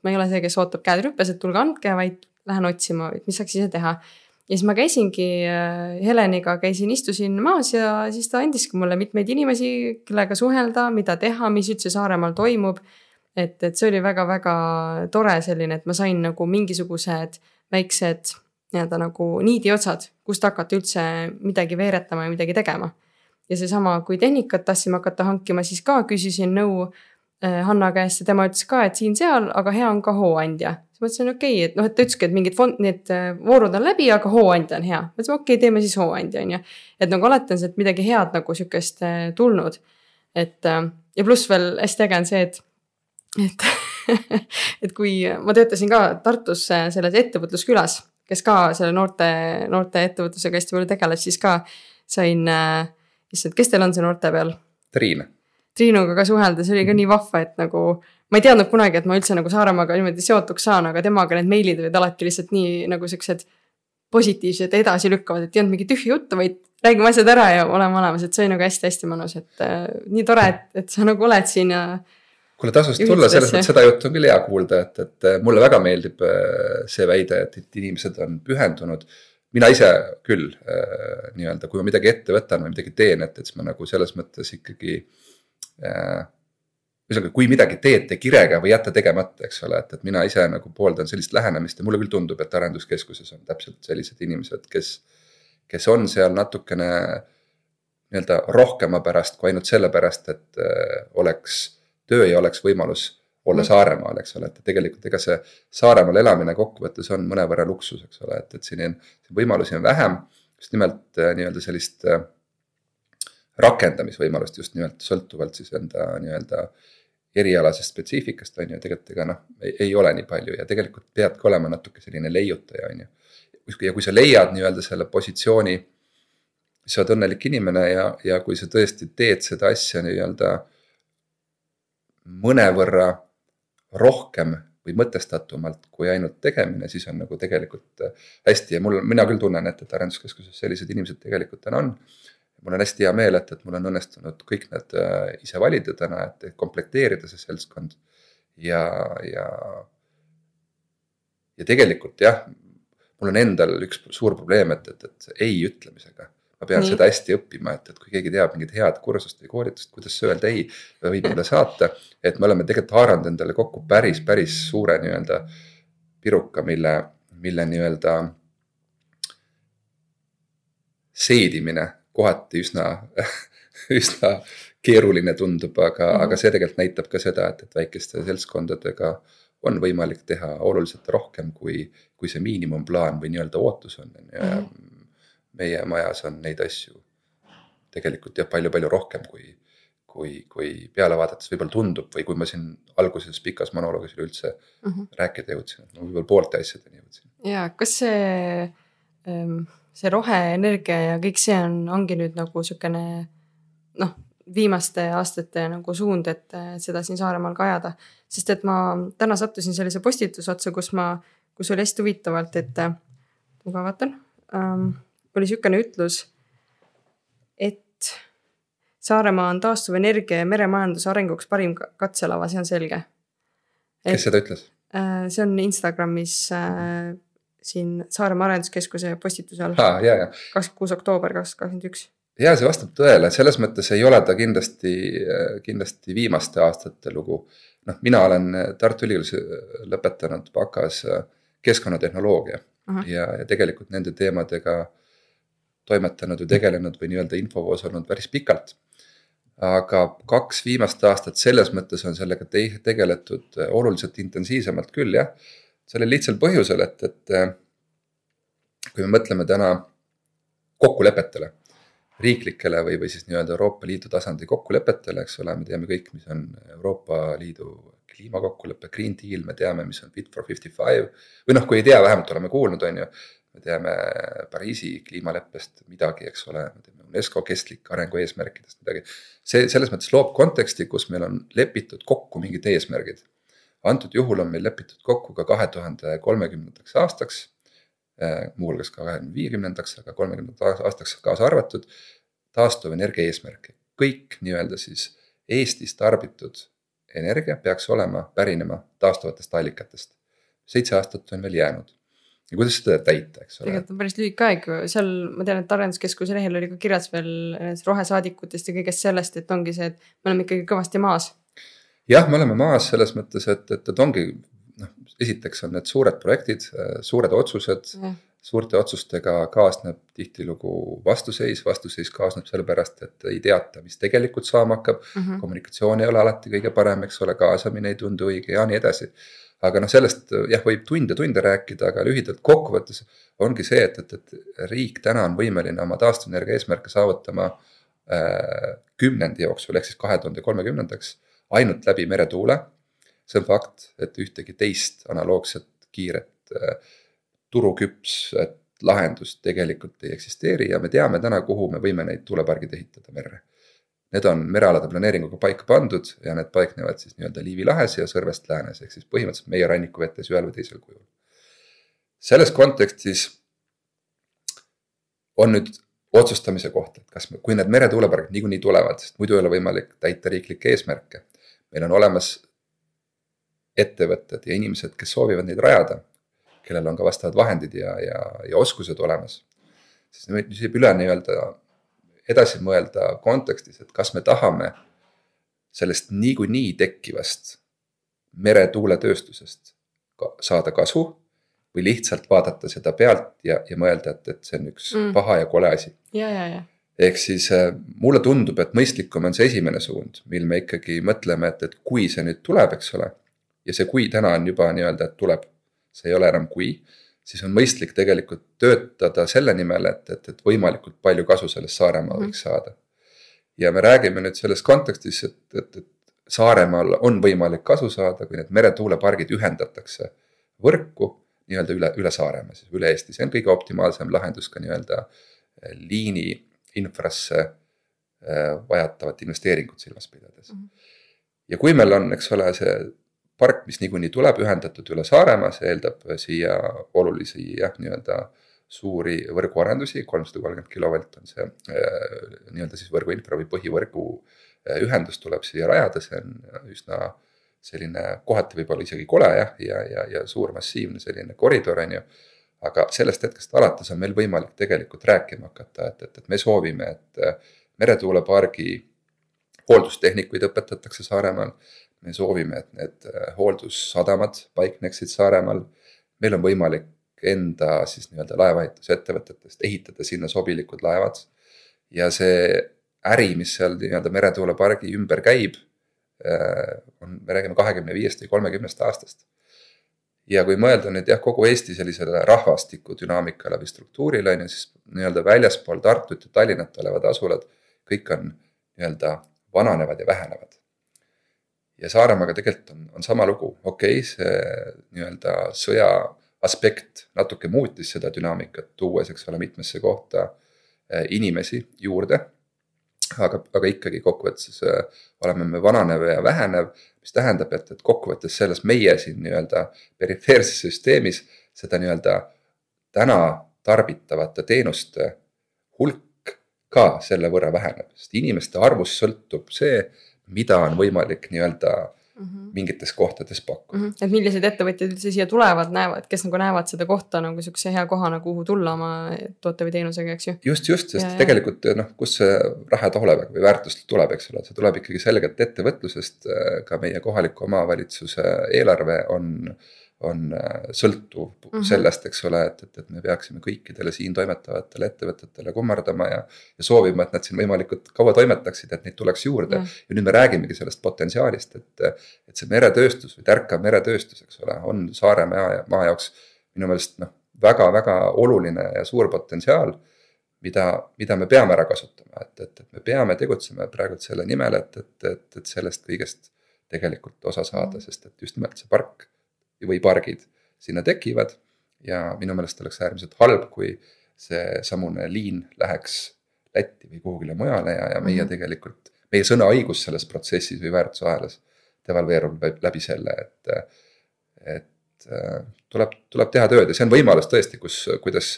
ma ei ole see, kes ootab käed rüppes, et tulge andke, vaid lähen otsima, et mis saaks ise teha. ja siis ma käisingi äh, Heleniga, käisin, istusin maas ja siis ta andiski mulle mitmeid inimesi, kellega suhelda, mida teha, mis üldse Saaremaal toimub. et, et see oli väga-väga tore selline, et ma sain nagu mingisugused väiksed nii-öelda nagu niidiotsad, kust hakata üldse midagi veeretama ja midagi tegema. ja seesama, kui tehnikat tahtsime hakata hankima, siis ka küsisin nõu äh, Hanna käest ja tema ütles ka, et siin-seal, aga hea on ka hooandja. siis mõtlesin, okei okay,, et noh, et ta ütleski, et mingid fond, need äh, voorud on läbi, aga hooandja on hea. mõtlesime, okei okay,, teeme siis hooandja, on ju. et nagu alati on sealt midagi head nagu sihukest äh, tulnud. et ja pluss veel hästi äge on see, et, et et kui ma töötasin ka Tartus selles ettevõtluskülas kes ka selle noorte, noorte ettevõtlusega hästi palju tegeleb, siis ka sain äh,, issand, kes teil on see noorte peal? Triin. Triinuga ka suhelda, see oli ka nii vahva, et nagu ma ei teadnud kunagi, et ma üldse nagu Saaremaaga niimoodi seotuks saan, aga temaga need meilid olid alati lihtsalt nii nagu siuksed positiivsed, edasilükkavad, et ei olnud mingit tühja juttu, vaid räägime asjad ära ja oleme olemas, et see oli nagu hästi-hästi mõnus, et äh, nii tore, et, et sa nagu oled siin ja kuule, tasus tulla, selles mõttes seda juttu on küll hea kuulda, et, et mulle väga meeldib äh, see väide, et, et inimesed on pühendunud. mina ise küll äh, nii-öelda, kui ma midagi ette võtan või midagi teen, et, et siis ma nagu selles mõttes ikkagi äh,. ühesõnaga, kui midagi teed, tee kirega või jäta tegemata, eks ole, et, et mina ise nagu pooldan sellist lähenemist ja mulle küll tundub, et arenduskeskuses on täpselt sellised inimesed, kes, kes on seal natukene nii-öelda rohkema pärast kui ainult sellepärast, et äh, oleks töö ei oleks võimalus olla mm. Saaremaal, eks ole, et tegelikult ega see Saaremaal elamine kokkuvõttes on mõnevõrra luksus, eks ole, et, et siin on võimalusi on vähem. just nimelt äh, nii-öelda sellist äh, rakendamisvõimalust just nimelt sõltuvalt siis enda nii-öelda erialasest spetsiifikast on ju, tegelikult ega noh, ei ole nii palju ja tegelikult peadki olema natuke selline leiutaja, on ju. ja kui sa leiad nii-öelda selle positsiooni, sa oled õnnelik inimene ja, ja kui sa tõesti teed seda asja nii-öelda mõnevõrra rohkem või mõtestatumalt kui ainult tegemine, siis on nagu tegelikult äh, hästi ja mul, mina küll tunnen, et, et arenduskeskuses sellised inimesed tegelikult täna on. mul on hästi hea meel, et, et mul on õnnestunud kõik need äh, ise valida täna, et komplekteerida see seltskond ja, ja. ja tegelikult jah, mul on endal üks suur probleem, et, et, et ei ütlemisega ma pean Nii. seda hästi õppima, et, et kui keegi teab mingit head kursust või koolitust, kuidas öelda ei, võib mulle saata. et me oleme tegelikult haaranud endale kokku päris, päris suure nii-öelda piruka, mille, mille nii-öelda seedimine kohati üsna üsna keeruline tundub, aga mm, -hmm. aga see tegelikult näitab ka seda, et, et väikeste seltskondadega on võimalik teha oluliselt rohkem, kui, kui see miinimumplaan või nii-öelda ootus on, on ju, ja mhm meie majas on neid asju tegelikult jah, palju-palju rohkem, kui, kui, kui peale vaadates võib-olla tundub või kui ma siin alguses pikas monoloogis üleüldse mm -hmm. rääkida jõudsin, et ma võib-olla poolte asjadeni jõudsin. ja kas see, ähm, see roheenergia ja kõik see on, ongi nüüd nagu sihukene noh, viimaste aastate nagu suund, et seda siin Saaremaal ka ajada. sest et ma täna sattusin sellise postituse otsa, kus ma, kus oli hästi huvitavalt, et ma ka vaatan um, oli niisugune ütlus, et Saaremaa on taastuvenergia ja meremajanduse arenguks parim katselava, see on selge. kes seda ütles? Äh, see on Instagramis äh, siin Saaremaa Arenduskeskuse postituse all. kakskümmend kuus oktoober kaks kakskümmend üks. ja see vastab tõele, selles mõttes ei ole ta kindlasti, kindlasti viimaste aastate lugu. noh, mina olen Tartu Ülikoolis lõpetanud bakas keskkonnatehnoloogia -huh. ja, ja tegelikult nende teemadega toimetanud või tegelenud või nii-öelda infovoos olnud päris pikalt. aga kaks viimast aastat selles mõttes on sellega te tegeletud oluliselt intensiivsemalt küll jah. sellel lihtsal põhjusel, et, et kui me mõtleme täna kokkulepetele riiklikele või, või siis nii-öelda Euroopa Liidu tasandi kokkulepetele, eks ole, me teame kõik, mis on Euroopa Liidu kliimakokkulepe, Green Deal, me teame, mis on Fit for fifty five. või noh, kui ei tea, vähemalt oleme kuulnud, on ju. Me teame Pariisi kliimaleppest midagi, eks ole, me teame UNESCO kestlik arengu eesmärkidest midagi. see selles mõttes loob konteksti, kus meil on lepitud kokku mingid eesmärgid. antud juhul on meil lepitud kokku ka kahe tuhande kolmekümnendaks aastaks Äh, muuhulgas ka kahekümne viiekümnendaks, aga kolmekümnendaks aastaks kaasa arvatud. taastuvenergia eesmärke, kõik nii-öelda siis Eestis tarbitud energia peaks olema, pärinema taastuvatest allikatest. seitse aastat on veel jäänud ja kuidas seda täita, eks ole. tegelikult on päris lühike aeg, seal ma tean, et Arenduskeskuse lehel oli ka kirjas veel rohesaadikutest ja kõigest sellest, et ongi see, et me oleme ikkagi kõvasti maas. jah, me oleme maas selles mõttes, et, et, et ongi noh, esiteks on need suured projektid, suured otsused suurte otsustega kaasneb tihtilugu vastuseis, vastuseis kaasneb sellepärast, et ei teata, mis tegelikult saama hakkab mm. -hmm. kommunikatsioon ei ole alati kõige parem, eks ole, kaasamine ei tundu õige ja nii edasi. Aga noh, sellest jah, võib tunde-tunde rääkida, aga lühidalt kokkuvõttes ongi see, et, et, et riik täna on võimeline oma taastuvenergia eesmärke saavutama äh, kümnendi jooksul ehk siis kahe tuhande kolmekümnendaks ainult läbi meretuule see on fakt, et ühtegi teist analoogset kiiret äh, turuküpset lahendust tegelikult ei eksisteeri ja me teame täna, kuhu me võime neid tuulepargid ehitada merre. Need on merealade planeeringuga paika pandud ja need paiknevad siis nii-öelda Liivi lahes ja Sõrvest läänes, ehk siis põhimõtteliselt meie rannikuvetes ühel või teisel kujul. selles kontekstis on nüüd otsustamise koht, et kas me, kui need meretuulepargid niikuinii tulevad, sest muidu ei ole võimalik täita riiklikke eesmärke. meil on olemas ettevõtted ja inimesed, kes soovivad neid rajada, kellel on ka vastavad vahendid ja, ja, ja oskused olemas. siis nüüd jääb üle nii-öelda edasi mõelda kontekstis, et kas me tahame sellest niikuinii tekkivast meretuuletööstusest saada kasu või lihtsalt vaadata seda pealt ja, ja mõelda, et, et see on üks mm. paha ja kole asi. ehk siis äh, mulle tundub, et mõistlikum on see esimene suund, mil me ikkagi mõtleme, et, et kui see nüüd tuleb, eks ole ja see kui täna on juba nii-öelda, et tuleb, see ei ole enam kui, siis on mõistlik tegelikult töötada selle nimel, et, et, et võimalikult palju kasu sellest Saaremaal võiks saada. ja me räägime nüüd selles kontekstis, et, et, et Saaremaal on võimalik kasu saada, kui need meretuulepargid ühendatakse võrku nii-öelda üle, üle Saaremaa, siis üle Eesti, see on kõige optimaalsem lahendus ka nii-öelda eh, liini infrasse eh, vajatavat investeeringut silmas pidades. -hmm. ja kui meil on, eks ole, see park, mis niikuinii tuleb ühendatud üle Saaremaa, see eeldab siia olulisi jah, nii-öelda suuri võrguarendusi, kolmsada kolmkümmend kilovolt on see äh, nii-öelda siis võrguinfra või põhivõrgu äh, ühendus tuleb siia rajada, see on üsna selline kohati võib-olla isegi kole jah, ja, ja, ja suur massiivne selline koridor on ju. aga sellest hetkest alates on meil võimalik tegelikult rääkima hakata, et, et, et me soovime, et äh, meretuulepargi hooldustehnikuid õpetatakse Saaremaal me soovime, et need äh, hooldussadamad paikneksid Saaremaal. meil on võimalik enda siis nii-öelda laevaehitusettevõtetest ehitada sinna sobilikud laevad. ja see äri, mis seal nii-öelda meretuulepargi ümber käib, äh, on, me räägime kahekümne viiest või kolmekümnest aastast. ja kui mõelda nüüd jah, kogu Eesti sellisele rahvastiku dünaamikale või struktuurile on ju, siis nii-öelda väljaspool Tartut ja Tallinnat olevad asulad, kõik on nii-öelda vananevad ja vähenevad ja Saaremaaga tegelikult on, on sama lugu, okei okay,, see nii-öelda sõja aspekt natuke muutis seda dünaamikat, tuues, eks ole, mitmesse kohta eh, inimesi juurde. aga, aga ikkagi kokkuvõttes äh, oleme me vananev ja vähenev, mis tähendab, et, et kokkuvõttes selles meie siin nii-öelda perifeerses süsteemis seda nii-öelda täna tarbitavate teenuste hulk ka selle võrra väheneb, sest inimeste arvust sõltub see mida on võimalik nii-öelda mm -hmm. mingites kohtades pakkuda mm. -hmm. et millised ettevõtjad üldse siia tulevad, näevad, kes nagu näevad seda kohta nagu sihukese hea kohana, kuhu tulla oma toote või teenusega, eks ju. just, just, sest ja, tegelikult noh, kust see raha tuleb või väärtus tuleb, eks ole, see tuleb ikkagi selgelt ettevõtlusest. ka meie kohaliku omavalitsuse eelarve on on äh, sõltuv mm -hmm. sellest, eks ole, et, et, et me peaksime kõikidele siin toimetavatele ettevõtetele kummardama ja. ja soovima, et nad siin võimalikult kaua toimetaksid, et neid tuleks juurde mm. -hmm. ja nüüd me räägimegi sellest potentsiaalist, et, et see meretööstus või tärkav meretööstus, eks ole, on Saaremaa maa jaoks minu meelest noh, väga-väga oluline ja suur potentsiaal. mida, mida me peame ära kasutama, et, et, et me peame tegutsema praegult selle nimel, et, et, et, et sellest kõigest tegelikult osa saada, mhm. sest et just nimelt see park või pargid sinna tekivad. ja minu meelest oleks äärmiselt halb, kui seesamune liin läheks Lätti või kuhugile mujale ja, ja meie mm -hmm. tegelikult, meie sõnaõigus selles protsessis või väärtusahelas devalveerub läbi selle, et, et tuleb, tuleb teha tööd ja see on võimalus tõesti, kus, kuidas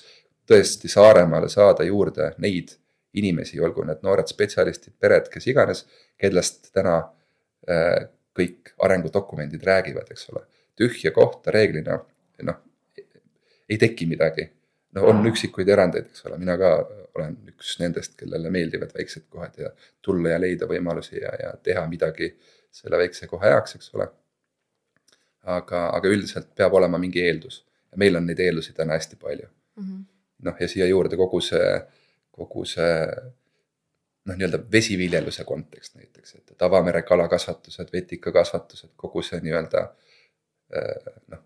tõesti Saaremaale saada juurde neid inimesi, olgu need noored spetsialistid, pered, kes iganes, kellest täna äh, kõik arengudokumendid räägivad, eks ole tühja kohta reeglina noh, ei teki midagi. no on üksikuid erandeid, eks ole, mina ka olen üks nendest, kellele meeldivad väiksed kohad ja tulla ja leida võimalusi ja, ja teha midagi selle väikse koha heaks, eks ole. aga, aga üldiselt peab olema mingi eeldus ja meil on neid eeldusi täna hästi palju mm -hmm.. noh, ja siia juurde kogu see, kogu see noh, nii-öelda vesiviljeluse kontekst näiteks, et avamere kalakasvatused, vetikakasvatused, kogu see nii-öelda äh, Äh, noh,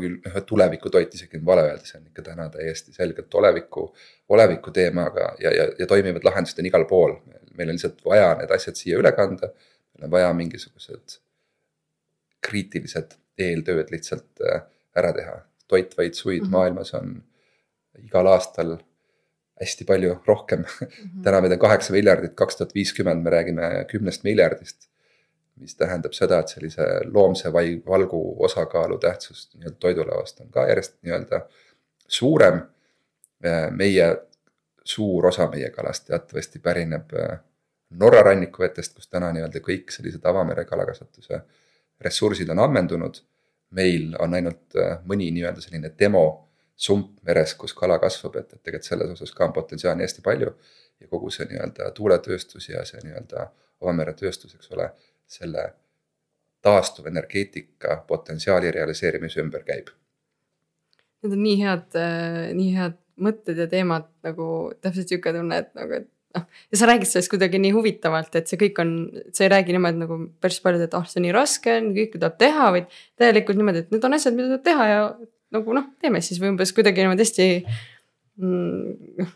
küll ühe tulevikutoit isegi on vale öelda, see on ikka täna täiesti selgelt oleviku, oleviku teema, aga ja, ja, ja toimivad lahendused on igal pool. meil on lihtsalt vaja need asjad siia üle kanda. meil on vaja mingisugused kriitilised eeltööd lihtsalt äh, ära teha. toitvaid suid mm -hmm. maailmas on igal aastal hästi palju rohkem mm. -hmm. täna meid on kaheksa miljardit, kaks tuhat viiskümmend me räägime kümnest miljardist mis tähendab seda, et sellise loomse vai-, valgu osakaalu tähtsus nii-öelda toidulauast on ka järjest nii-öelda suurem. meie suur osa meie kalast teatavasti pärineb äh, Norra rannikuvetest, kus täna nii-öelda kõik sellised avamere kalakasvatuse ressursid on ammendunud. meil on ainult äh, mõni nii-öelda selline demo sump meres, kus kala kasvab, et, et tegelikult selles osas ka on potentsiaali hästi palju. ja kogu see nii-öelda tuuletööstus ja see nii-öelda avameretööstus, eks ole selle taastuvenergeetika potentsiaali realiseerimise ümber käib. Need on nii head, äh, nii head mõtted ja teemad nagu täpselt sihuke tunne, et nagu, et noh. ja sa räägid sellest kuidagi nii huvitavalt, et see kõik on, sa ei räägi niimoodi nagu päris paljud, et ah oh, see on nii raske, kõike tuleb teha, vaid täielikult niimoodi, et need on asjad, mida tuleb teha ja nagu noh, teeme siis või umbes kuidagi niimoodi hästi mm,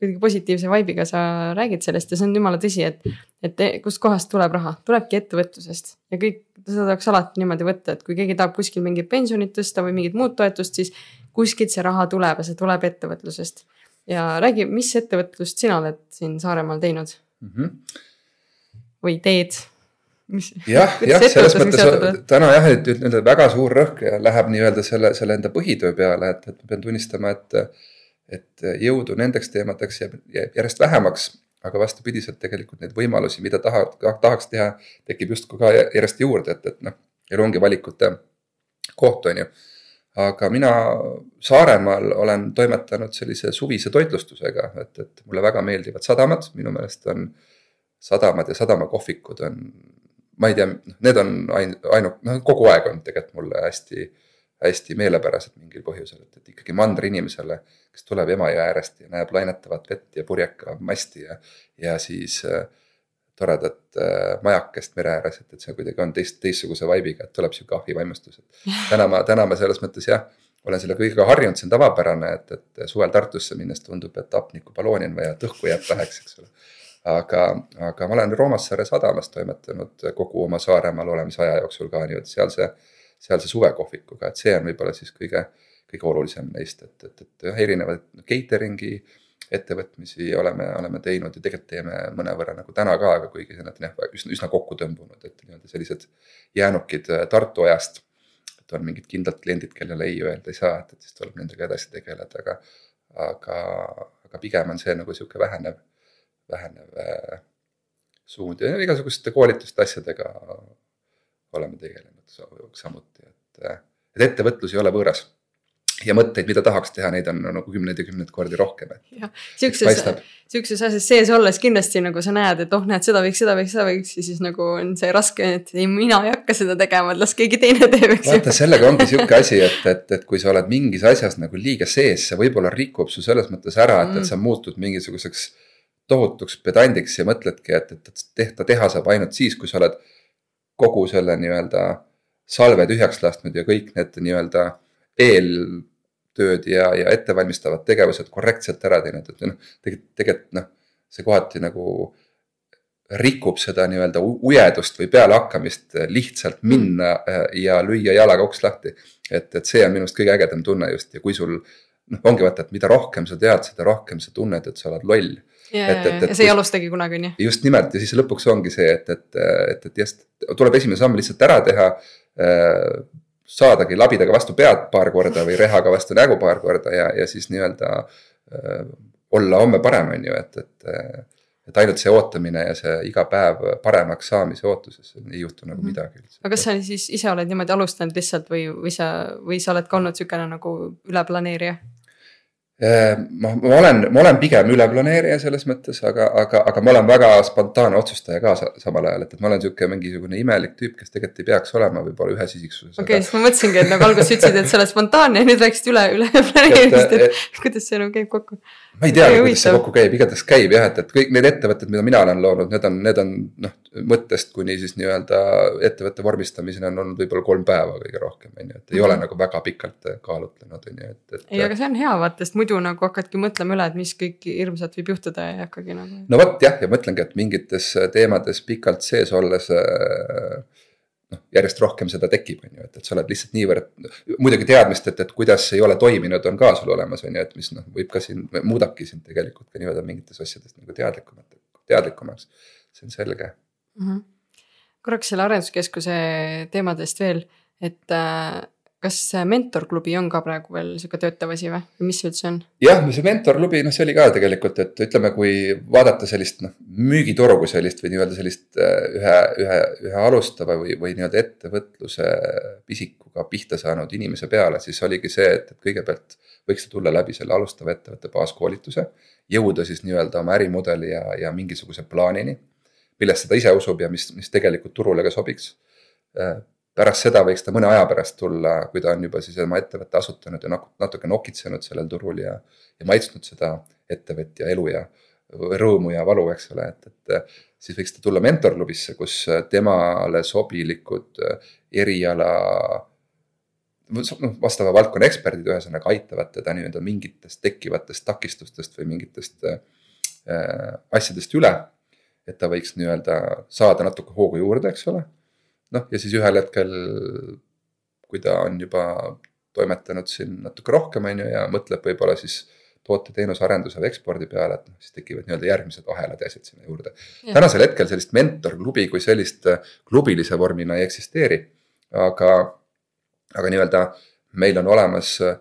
kuidagi positiivse vibe'iga sa räägid sellest ja see on jumala tõsi, et, et kustkohast tuleb raha, tulebki ettevõtlusest ja kõik, seda tuleks alati niimoodi võtta, et kui keegi tahab kuskil mingit pensionit tõsta või mingit muud toetust, siis kuskilt see raha tuleb ja see tuleb ettevõtlusest. ja räägi, mis ettevõtlust sina oled siin Saaremaal teinud mm? -hmm. või teed? jah, jah, selles mõttes täna jah, et nii-öelda väga suur rõhk läheb nii-öelda selle, selle enda põhitöö peale, et, et ma pean tunnistama, et et äh, jõudu nendeks teemadeks jääb, jääb järjest vähemaks, aga vastupidiselt tegelikult neid võimalusi, mida taha, tahaks teha, tekib justkui ka järjest juurde, et, et noh, elu ongi valikute koht, on ju. aga mina Saaremaal olen toimetanud sellise suvise toitlustusega, et, et mulle väga meeldivad sadamad, minu meelest on sadamad ja sadamakohvikud on, ma ei tea, noh, need on ain-, ainu-, noh kogu aeg on tegelikult mulle hästi, hästi meelepärased mingil põhjusel, et, et ikkagi mandri inimesele kes tuleb Emajõe äärest ja näeb lainetavat vett ja purjeka masti ja, ja siis äh, toredat äh, majakest mere ääres, et, et see kuidagi on teist, teistsuguse vibe'iga, et tuleb sihuke ahvivaimustus, et täna ma, täna ma selles mõttes jah, olen selle kõigega harjunud, see on tavapärane, et, et suvel Tartusse minnes tundub, et hapnikku ballooni on vaja, et õhku jääb väheks, eks ole. aga, aga ma olen Roomassaare sadamas toimetanud kogu oma Saaremaal olemise aja jooksul ka nii-öelda sealse, sealse suvekohvikuga, et see on võib-olla siis kõige kõige olulisem neist, et, et, et jah, erinevaid catering'i ettevõtmisi oleme, oleme teinud ja tegelikult teeme mõnevõrra nagu täna ka, aga kuigi need on jah üsna, üsna kokku tõmbunud, et nii-öelda sellised jäänukid äh, Tartu ajast. et on mingid kindlad kliendid, kellele ei öelda ei saa, et, et siis tuleb nendega edasi tegeleda, aga, aga, aga pigem on see nagu sihuke vähenev, vähenev äh, suund ja igasuguste koolituste asjadega oleme tegelenud samuti, et, et ettevõtlus ei ole võõras ja mõtteid, mida tahaks teha, neid on nagu kümneid ja kümneid kordi rohkem. jah, siukses, siukses asjas sees olles kindlasti nagu sa näed, et oh, näed, seda võiks, seda võiks, seda võiks ja siis nagu on see raske, et ei, mina ei hakka seda tegema, et las keegi teine teeb, eks vaata, sellega ongi sihuke asi, et, et, et kui sa oled mingis asjas nagu liiga sees, see võib-olla rikub su selles mõttes ära, et mm., et sa muutud mingisuguseks tohutuks pedandiks ja mõtledki, et, et, et tehta, teha saab ainult siis, kui sa oled kogu selle nii-öelda salve tühjaks lasknud ja kõik need nii-öelda eeltööd ja, ja ettevalmistavad tegevused korrektselt ära teinud, et noh, tegelikult, tegelikult noh, see kohati nagu rikub seda nii-öelda ujedust või pealehakkamist lihtsalt minna äh, ja lüüa jalaga uks lahti. et, et see on minu arust kõige ägedam tunne just ja kui sul noh, ongi vaata, et mida rohkem sa tead, seda rohkem sa tunned, et sa oled loll. Ja, ja, ja see ei alustagi kunagi, on ju. just nimelt ja siis lõpuks ongi see, et, et, et, et just tuleb esimene samm lihtsalt ära teha äh, saadagi labidaga vastu pead paar korda või rehaga vastu nägu paar korda ja, ja siis nii-öelda äh, olla homme parem, on ju, et, et. et ainult see ootamine ja see iga päev paremaks saamise ootuses ei juhtu nagu mm -hmm. midagi üldse. aga kas sa siis ise oled niimoodi alustanud lihtsalt või, või sa, või sa oled ka olnud sihukene nagu üleplaneerija? Äh, ma, ma olen, ma olen pigem üleplaneerija selles mõttes, aga, aga, aga ma olen väga spontaanne otsustaja ka samal ajal, et, et ma olen sihuke mingisugune imelik tüüp, kes tegelikult ei peaks olema võib-olla ühes isiksuses. okei okay,, siis ma mõtlesingi, et nagu alguses ütlesid, et sa oled spontaanne ja nüüd rääkisid üle, üle planeerimist, et, et kuidas see nagu käib kokku ma ei teagi, kuidas see kokku käib, igatahes käib jah, et, et kõik need ettevõtted, mida mina olen loonud, need on, need on noh, mõttest kuni siis nii-öelda ettevõtte vormistamiseni on olnud võib-olla kolm päeva kõige rohkem, on ju, et ei mm -hmm. ole nagu väga pikalt kaalutlenud, on ju, et, et. ei, aga see on hea vaata, sest muidu nagu hakkadki mõtlema üle, et mis kõik hirmsat võib juhtuda ja ei hakkagi nagu. no vot jah, ja mõtlengi, et mingites teemades pikalt sees olles äh, noh, järjest rohkem seda tekib, on ju, et, et sa oled lihtsalt niivõrd. muidugi teadmist, et, et kuidas ei ole toiminud, on ka sul olemas, on ju, et mis noh, võib ka siin, muudabki sind tegelikult ka nii-öelda mingites asjades nagu teadlikumalt, teadlikumaks. see on selge mm. -hmm. korraks selle arenduskeskuse teemadest veel, et äh, kas mentorklubi on ka praegu veel sihuke töötav asi või, või mis see üldse on? jah, see mentorklubi, noh, see oli ka tegelikult, et ütleme, kui vaadata sellist noh, müügiturgu sellist või nii-öelda sellist äh, ühe, ühe, ühe alustava või, või nii-öelda ettevõtluse pisikuga pihta saanud inimese peale, siis oligi see, et, et kõigepealt võiks ta tulla läbi selle alustava ettevõtte baaskoolituse. jõuda siis nii-öelda oma ärimudeli ja, ja mingisuguse plaanini, millesse ta ise usub ja mis, mis tegelikult turule ka sobiks äh, pärast seda võiks ta mõne aja pärast tulla, kui ta on juba siis oma ettevõtte asutanud ja natuke nokitsenud sellel turul ja, ja maitsnud seda ettevõtja elu ja rõõmu ja valu, eks ole, et, et siis võiks ta tulla mentorklubisse, kus temale sobilikud eriala noh, vastava valdkonna eksperdid ühesõnaga aitavad teda nii-öelda mingitest tekkivatest takistustest või mingitest äh, asjadest üle. et ta võiks nii-öelda saada natuke hoogu juurde, eks ole noh, ja siis ühel hetkel, kui ta on juba toimetanud siin natuke rohkem, on ju, ja mõtleb võib-olla siis toote-teenuse arenduse või ekspordi peale, et noh, siis tekivad nii-öelda järgmised ahelad ja asjad sinna juurde. tänasel hetkel sellist mentorklubi kui sellist äh, klubilise vormina ei eksisteeri. aga, aga nii-öelda meil on olemas äh,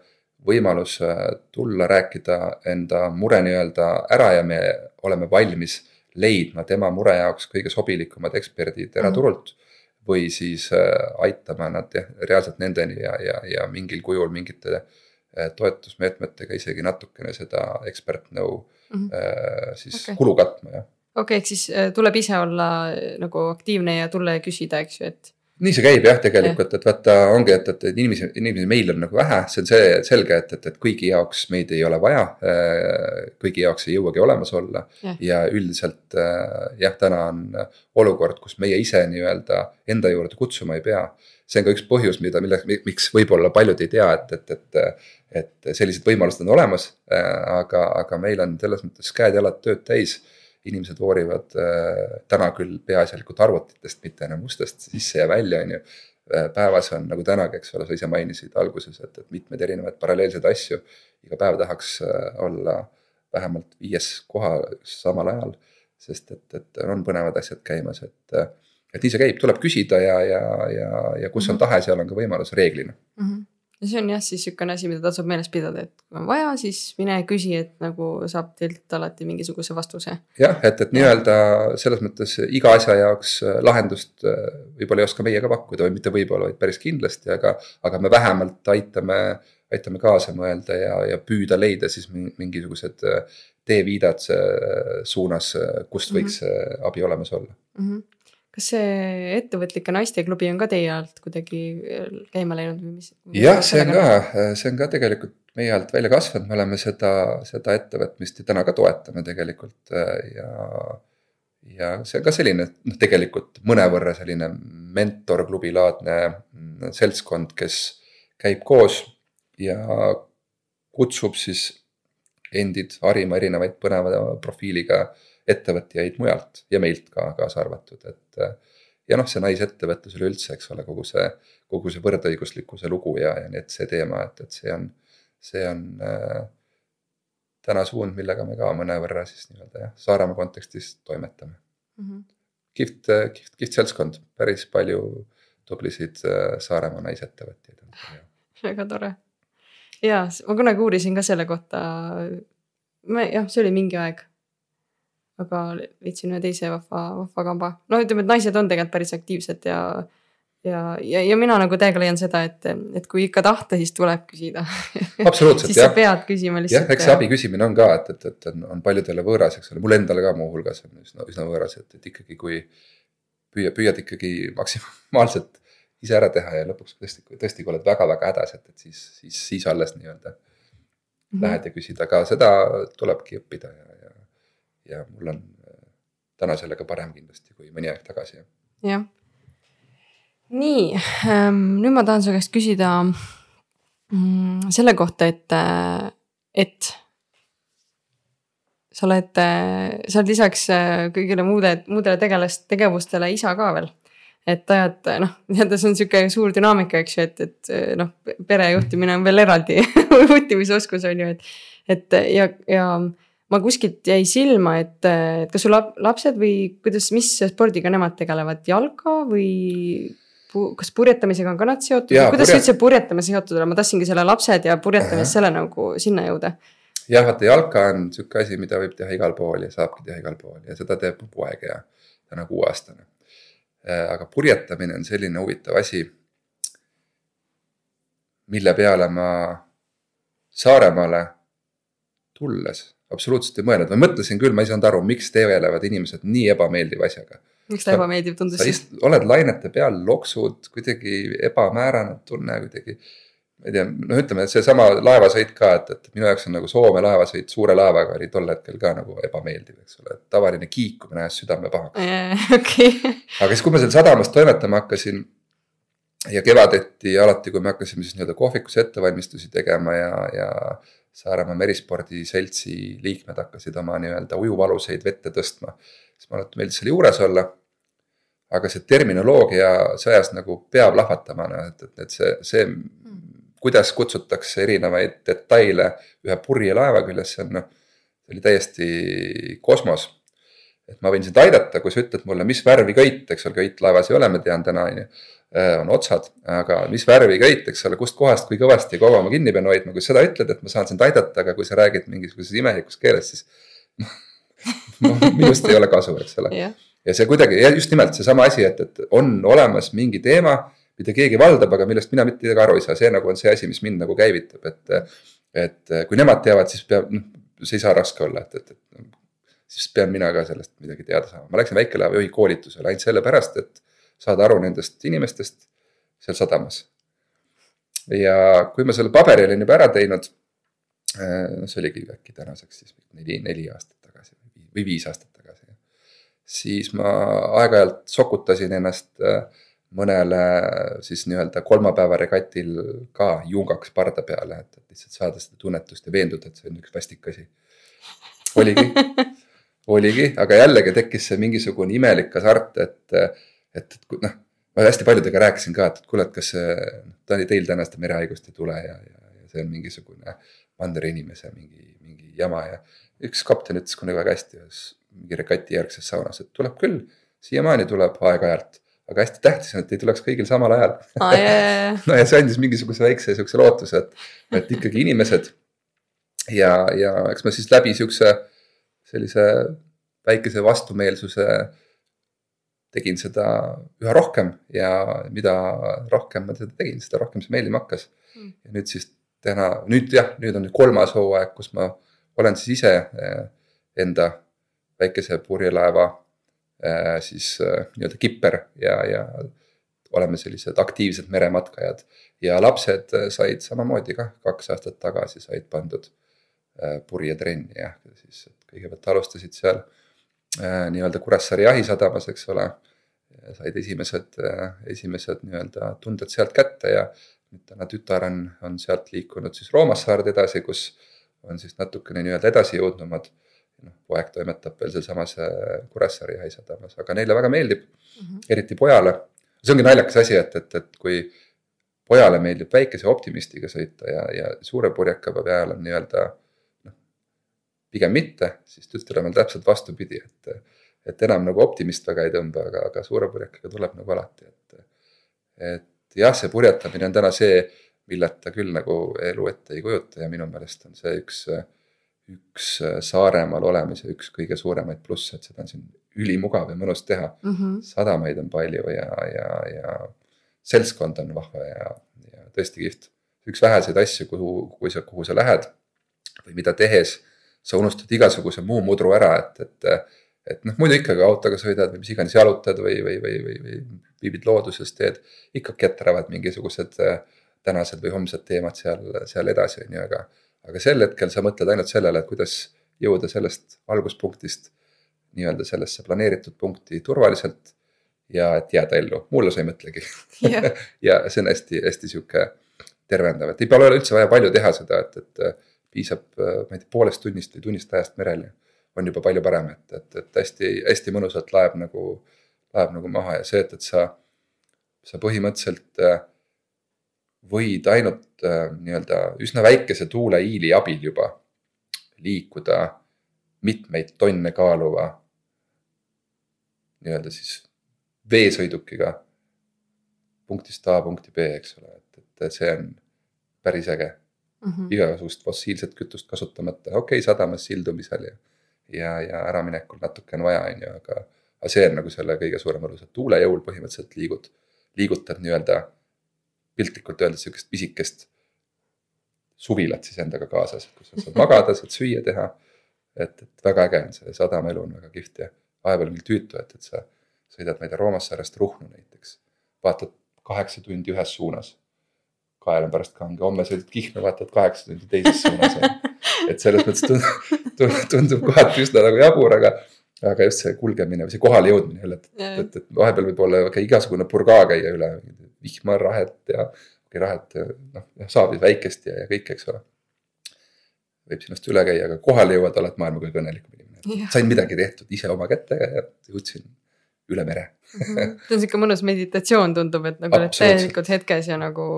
võimalus äh, tulla rääkida enda mure nii-öelda ära ja me oleme valmis leidma tema mure jaoks kõige sobilikumad eksperdid eraturult mm. -hmm või siis äh, aitama nad jah, reaalselt nendeni ja, ja, ja mingil kujul mingite äh, toetusmeetmetega isegi natukene seda ekspertnõu mm -hmm. siis okay. kulu katma, jah. okei okay,, ehk siis tuleb ise olla nagu aktiivne ja tulla ja küsida, eks ju, et nii see käib jah, tegelikult, et vaata, ongi, et, et inimesi, inimesi meil on nagu vähe, see on see selge, et, et, et kõigi jaoks meid ei ole vaja. kõigi jaoks ei jõuagi olemas olla ja, ja üldiselt jah, täna on olukord, kus meie ise nii-öelda enda juurde kutsuma ei pea. see on ka üks põhjus, mida, mille, miks võib-olla paljud ei tea, et, et, et, et sellised võimalused on olemas. aga, aga meil on selles mõttes käed-jalad tööd täis inimesed voorivad äh, täna küll peaasjalikult arvutitest, mitte enam ustest sisse ja välja, on ju. Äh, päevas on nagu tänagi, eks ole, sa ise mainisid alguses, et, et mitmeid erinevaid paralleelseid asju. iga päev tahaks äh, olla vähemalt viies kohal samal ajal, sest et, et on põnevad asjad käimas, et et nii see käib, tuleb küsida ja, ja, ja, ja kus on mhm. tahe, seal on ka võimalus reeglina mm. -hmm see on jah, siis niisugune asi, mida tasub meeles pidada, et kui on vaja, siis mine küsi, et nagu saab teilt alati mingisuguse vastuse. jah, et, et nii-öelda selles mõttes iga asja jaoks äh, lahendust äh, võib-olla ei oska meie ka pakkuda või mitte võib-olla, vaid päris kindlasti, aga, aga me vähemalt aitame, aitame kaasa mõelda ja, ja püüda leida siis mingisugused äh, teeviidad suunas, kust võiks mm -hmm. abi olemas olla mm. -hmm kas see ettevõtlike naisteklubi on ka teie alt kuidagi äh, käima läinud või mis? jah, see on ka, see on ka tegelikult meie alt välja kasvanud, me oleme seda, seda ettevõtmist ja täna ka toetame tegelikult äh, ja. ja see on ka selline noh, tegelikult mõnevõrra selline mentorklubi laadne mm, seltskond, kes käib koos ja kutsub siis endid harima erinevaid põneva profiiliga ettevõtjaid mujalt ja meilt ka kaasa arvatud, et. ja noh, see naisettevõtlus üleüldse, eks ole, kogu see, kogu see võrdõiguslikkuse lugu ja, ja nii, et see teema, et, et see on, see on äh, täna suund, millega me ka mõnevõrra siis nii-öelda jah, Saaremaa kontekstis toimetame mm. -hmm. kihvt, kihvt, kihvt seltskond, päris palju tublisid äh, Saaremaa naisettevõtjaid on. väga tore. ja ma kunagi uurisin ka selle kohta. jah, see oli mingi aeg aga leidsin ühe teise vahva, vahva kamba. no ütleme, et naised on tegelikult päris aktiivsed ja ja, ja, ja mina nagu täiega leian seda, et, et kui ikka tahta, siis tuleb küsida absoluutselt siis jah. sa pead küsima lihtsalt. jah, eks see abi küsimine on ka, et, et, et on, on paljudele võõras, eks ole, mulle endale ka muuhulgas on üsna, üsna võõras, et, et ikkagi, kui püüa, püüad ikkagi maksimaalselt ise ära teha ja lõpuks tõesti, tõesti, kui oled väga-väga hädas, et, et siis, siis, siis alles nii-öelda mm -hmm. lähed ja küsid, aga seda tulebki õppida ja ja mul on äh, täna sellega parem kindlasti kui mõni aeg tagasi. jah. nii ähm,, nüüd ma tahan su käest küsida mm, selle kohta, et, äh, et sa oled, äh, sa oled lisaks kõigile muude, muudele tegelast, tegevustele isa ka veel. et ajad, noh, nii-öelda see on sihuke suur dünaamika, eks ju, et, et noh, pere juhtimine on veel eraldi juhtimisoskus on ju, et, et ja, ja ma kuskilt jäi silma, et, et kas sul lapsed või kuidas, mis spordiga nemad tegelevad, jalka või kas purjetamisega on ka nad seotud, kuidas purjet... üldse purjetamine seotud on, ma tahtsingi selle lapsed ja purjetamist selle nagu sinna jõuda. jah, vaata jalka on sihuke asi, mida võib teha igal pool ja saabki teha igal pool ja seda teeb mu poeg ja ta on nagu kuueaastane. Äh, aga purjetamine on selline huvitav asi, mille peale ma Saaremaale tulles absoluutselt ei mõelnud, ma mõtlesin küll, ma ei saanud aru, miks tegelevad inimesed nii ebameeldiva asjaga. miks ta ebameeldiv tundus siis? oled lainete peal, loksud, kuidagi ebamäärane tunne kuidagi. ma ei tea, noh, ütleme, seesama laevasõit ka, et, et minu jaoks on nagu Soome laevasõit suure laevaga oli tol hetkel ka nagu ebameeldiv, eks ole, et tavaline kiikumine ajas südame pahaks. Okay. aga siis, kui ma seal sadamas toimetama hakkasin ja kevadeti alati, kui me hakkasime siis nii-öelda kohvikus ettevalmistusi tegema ja, ja Saaremaa Merispordi Seltsi liikmed hakkasid oma nii-öelda ujuvaluseid vette tõstma. siis mulle meeldis selle juures olla. aga see terminoloogia see ajas nagu pea plahvatama, noh et, et, et see, see, kuidas kutsutakse erinevaid detaile ühe purje laeva küljes, see on noh, see oli täiesti kosmos. et ma võin sind aidata, kui sa ütled mulle, mis värvi köit, eks ole, köit laevas ei ole, ma tean täna on ju on otsad, aga mis värvi köit, eks ole, kustkohast, kui kõvasti ja kaua ma kinni pean hoidma, kui seda ütled, et ma saan sind aidata, aga kui sa räägid mingisuguses imelikus keeles, siis minust ei ole kasu, eks ole. Yeah.. ja see kuidagi just nimelt seesama asi, et, et on olemas mingi teema, mida keegi valdab, aga millest mina mitte midagi aru ei saa, see nagu on see asi, mis mind nagu käivitab, et. et kui nemad teavad, siis peab, noh, see ei saa raske olla, et, et, et siis pean mina ka sellest midagi teada saama, ma läksin väikelaevajuhi koolitusele ainult sellepärast, et saada aru nendest inimestest seal sadamas. ja kui ma selle paberi olin juba ära teinud, noh, see oligi äkki tänaseks siis neli, neli aastat tagasi või viis aastat tagasi. siis ma aeg-ajalt sokutasin ennast äh, mõnele siis nii-öelda kolmapäeva regatil ka jungaks parda peale, et, et lihtsalt saada seda tunnetust ja veenduda, et see on üks vastik asi. oligi oligi, aga jällegi tekkis see mingisugune imelik hasart, et et, et noh, ma hästi paljudega rääkisin ka, et kuule, et kas see, noh, teil täna seda merehaigust ei tule ja, ja, ja see on mingisugune mandri-inimese mingi, mingi jama ja. üks kapten ütles kunagi väga hästi ühes mingi regati järgses saunas, et tuleb küll, siiamaani tuleb aeg-ajalt, aga hästi tähtis on, et ei tuleks kõigil samal ajal jaa. no ja see andis mingisuguse väikse siukse lootuse, et, et ikkagi inimesed ja, ja eks ma siis läbi siukse sellise väikese vastumeelsuse tegin seda üha rohkem ja mida rohkem ma seda tegin, seda rohkem see meeldima hakkas mm.. ja nüüd siis täna, nüüd jah, nüüd on kolmas hooaeg, kus ma olen siis ise eh, enda väikese purjelaeva eh, siis eh, nii-öelda kipper ja, ja oleme sellised aktiivsed merematkajad. ja lapsed said samamoodi kah kaks aastat tagasi said pandud purjetrenni jah, siis kõigepealt alustasid seal nii-öelda Kuressaare jahisadamas, eks ole. said esimesed, esimesed nii-öelda tunded sealt kätte ja nüüd täna tütar on, on sealt liikunud siis Roomassaarde edasi, kus on siis natukene nii-öelda edasijõudnumad. noh, poeg toimetab veel sealsamas äh, Kuressaare jahisadamas, aga neile väga meeldib mm, -hmm. eriti pojale. see ongi naljakas asi, et, et, et kui pojale meeldib väikese optimistiga sõita ja, ja suure purjeka peal on nii-öelda noh, pigem mitte, siis tütrel on täpselt vastupidi, et, et enam nagu optimist väga ei tõmba, aga, aga suure purjekaga tuleb nagu alati, et, et jah, see purjetamine on täna see, milleta küll nagu elu ette ei kujuta ja minu meelest on see üks, üks Saaremaal olemise üks kõige suuremaid plusse, et seda on siin ülimugav ja mõnus teha mm. -hmm. sadamaid on palju ja, ja, ja seltskond on vahva ja, ja tõesti kihvt. üks väheseid asju, kuhu, kui sa, kuhu sa lähed või mida tehes sa unustad igasuguse muu mudru ära, et, et et noh, muidu ikkagi autoga sõidad või mis iganes jalutad või, või, või, või, või viibid looduses, teed. ikka ketravad mingisugused äh, tänased või homsed teemad seal, seal edasi, on ju, aga. aga sel hetkel sa mõtled ainult sellele, et kuidas jõuda sellest alguspunktist nii-öelda sellesse planeeritud punkti turvaliselt. ja et jääda ellu, mulle sa ei mõtlegi yeah. ja see on hästi-hästi sihuke tervendav, et ei pole üldse vaja palju teha seda, et, et piisab, äh, ma ei tea, poolest tunnist või tunnist ajast merel ja on juba palju parem, et, et, et hästi-hästi mõnusalt laeb nagu, laeb nagu maha ja see, et, et sa, sa põhimõtteliselt äh, võid ainult äh, nii-öelda üsna väikese tuuleiili abil juba liikuda mitmeid tonne kaaluva nii-öelda siis veesõidukiga punktist A punkti B, eks ole, et, et see on päris äge mm -hmm. igasugust fossiilset kütust kasutamata, okei okay,, sadamas sildumisel ja ja, ja äraminekul natuke on vaja, on ju, aga, aga see on nagu selle kõige suurem võlus, et tuule jõul põhimõtteliselt liigud, liigutad nii-öelda piltlikult öeldes sihukest pisikest suvilat siis endaga kaasas, kus sa saad magada, saad süüa teha. et, et väga äge on see sadamaelu on väga kihvt ja vahepeal küll tüütu, et, et sa sõidad, ma ei tea, Roomassaarest Ruhnu näiteks. vaatad kaheksa tundi ühes suunas. Kael on pärast kange, homme sõidad Kihnu, vaatad kaheksa tundi teises suunas et selles mõttes tundub, tundub kohati üsna nagu jabur, aga, aga just see kulgemine või see kohale jõudmine jälle, et, et, et vahepeal võib olla ka igasugune purgaa käia üle, vihma, rahet ja okei, rahet noh, saab ju väikest ja, ja kõike, eks ole. võib sinust üle käia, aga kohale jõuad, oled maailma kõige õnnelikum inimene. sain midagi tehtud ise oma kätega ja jõudsin üle mere mm. -hmm. see on sihuke mõnus meditatsioon, tundub, et nagu oled täielikult hetkes ja nagu.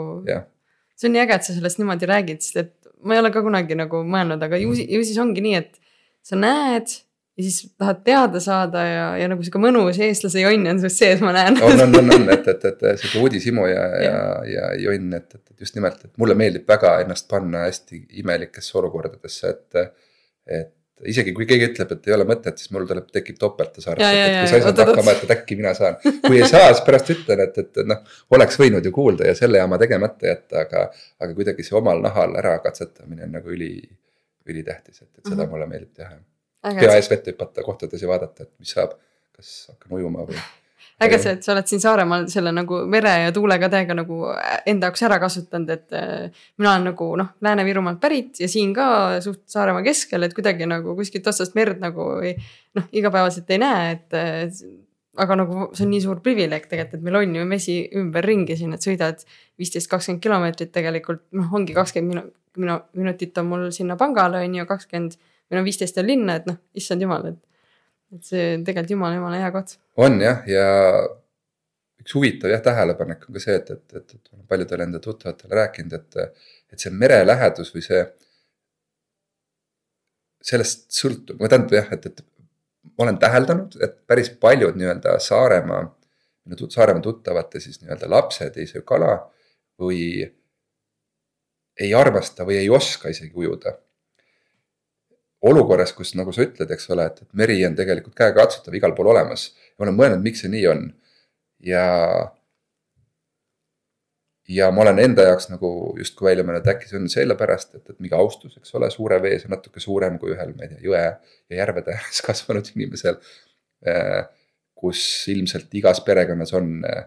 see on nii äge, et sa sellest niimoodi räägid, sest et ma ei ole ka kunagi nagu mõelnud, aga ju, ju siis ongi nii, et sa näed ja siis tahad teada saada ja, ja nagu sihuke mõnus eestlase jonn on sinust sees, ma näen. on, on, on, on, et, et, et sihuke uudishimu ja, ja, ja jonn, et, et, et just nimelt, et mulle meeldib väga ennast panna hästi imelikesse olukordadesse, et. et isegi kui keegi ütleb, et ei ole mõtet, siis mul tuleb, tekib topelthasart, et, kui sa ei saanud hakkama, et, äkki mina saan. kui ei saa, siis pärast ütlen, et, et noh, oleks võinud ju kuulda ja selle jama tegemata jätta, aga. aga kuidagi see omal nahal ära katsetamine on nagu üli, ülitähtis, et, et seda mm -hmm. mulle meeldib teha. pea ees vette hüpata kohtades ja vaadata, et mis saab, kas hakkan ujuma või äge see, et sa oled siin Saaremaal selle nagu mere ja tuulega täiega nagu enda jaoks ära kasutanud, et äh, mina olen nagu noh, Lääne-Virumaalt pärit ja siin ka suht Saaremaa keskel, et kuidagi nagu kuskilt otsast merd nagu ei noh, igapäevaselt ei näe, et aga nagu see on nii suur privileeg tegelikult, et meil on ju mesi ümberringi siin, et sõidad viisteist, kakskümmend kilomeetrit tegelikult noh, ongi kakskümmend minu, minutit on mul sinna pangale on ju, kakskümmend või no viisteist on linna, et noh, issand jumal, et et see on tegelikult jumala, jumala hea koht. on jah, ja üks huvitav jah, tähelepanek on ka see, et, et, et, et paljudele enda tuttavatele rääkinud, et, et see merelähedus või see. sellest sõltub, ma tähendab jah, et, et ma olen täheldanud, et päris paljud nii-öelda Saaremaa minu Saaremaa tuttavate siis nii-öelda lapsed ei söö kala või ei armasta või ei oska isegi ujuda. Olukorras, kus nagu sa ütled, eks ole, et, et meri on tegelikult käegakatsutav igal pool olemas ma olen mõelnud, miks see nii on. ja, ja ma olen enda jaoks nagu justkui välja mõelnud, äkki see on sellepärast, et, et mingi austus, eks ole, suure vees on natuke suurem kui ühel, ma ei tea, jõe ja järvede ääres kasvanud inimesel. kus ilmselt igas perekonnas on äh,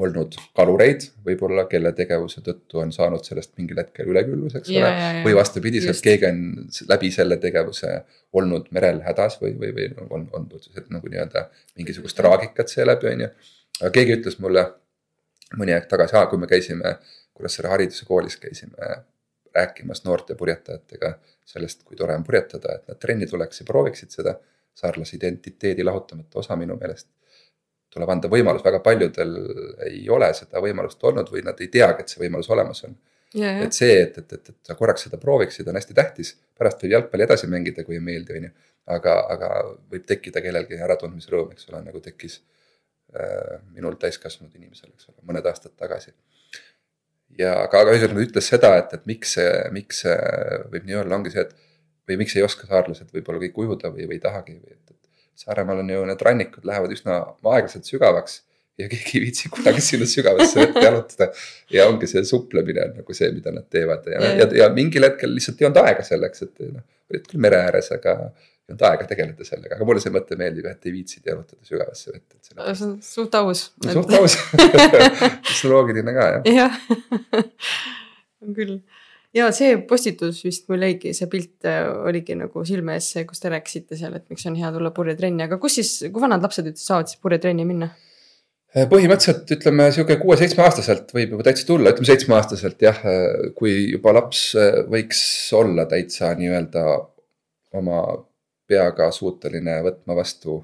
olnud kalureid võib-olla, kelle tegevuse tõttu on saanud sellest mingil hetkel ülekülvus, eks ole. või vastupidiselt, keegi on läbi selle tegevuse olnud merel hädas või, või, või on, on otseselt nagu nii-öelda mingisugust traagikat seeläbi, on ju. aga keegi ütles mulle mõni aeg tagasi, kui me käisime Kuressaare Hariduse Koolis käisime rääkimas noorte purjetajatega sellest, kui tore on purjetada, et nad trenni tuleks ja prooviksid seda. saarlase identiteedi lahutamatu osa minu meelest tuleb anda võimalus, väga paljudel ei ole seda võimalust olnud või nad ei teagi, et see võimalus olemas on. et see, et, et, et, et sa korraks seda prooviksid, on hästi tähtis, pärast võib jalgpalli edasi mängida, kui ei meeldi, on ju. aga, aga võib tekkida kellelgi äratundmise rõõm, eks ole, nagu tekkis äh, minul täiskasvanud inimesel, eks ole, mõned aastad tagasi. ja aga, aga ühesõnaga ta ütles seda, et, et miks see, miks see võib nii olla, ongi see, et või miks ei oska saarlased võib-olla kõik ujuda või, või ei tahagi või et, et Saaremaal on ju need rannikud lähevad üsna aeglaselt sügavaks ja keegi ei viitsi kunagi sinna sügavasse vette jalutada. ja ongi see suplemine on nagu see, mida nad teevad ja, Ja, ja, ja mingil hetkel lihtsalt ei olnud aega selleks, et noh, olid küll mere ääres, aga ei olnud aega tegeleda sellega, aga mulle see mõte meeldib, et ei viitsinud jalutada sügavasse vette, et see on suht aus. suht aus tehnoloogiline ka jah. jah, on küll. Ja see postitus vist mul jäigi, see pilt äh, oligi nagu silme ees, see, kus te rääkisite seal, et miks on hea tulla purjetrenni, aga kus siis, kui vanad lapsed üldse saavad siis purjetrenni minna? põhimõtteliselt ütleme sihuke kuue-seitsmeaastaselt võib juba täitsa tulla, ütleme seitsmeaastaselt jah, kui juba laps võiks olla täitsa nii-öelda oma peaga suuteline võtma vastu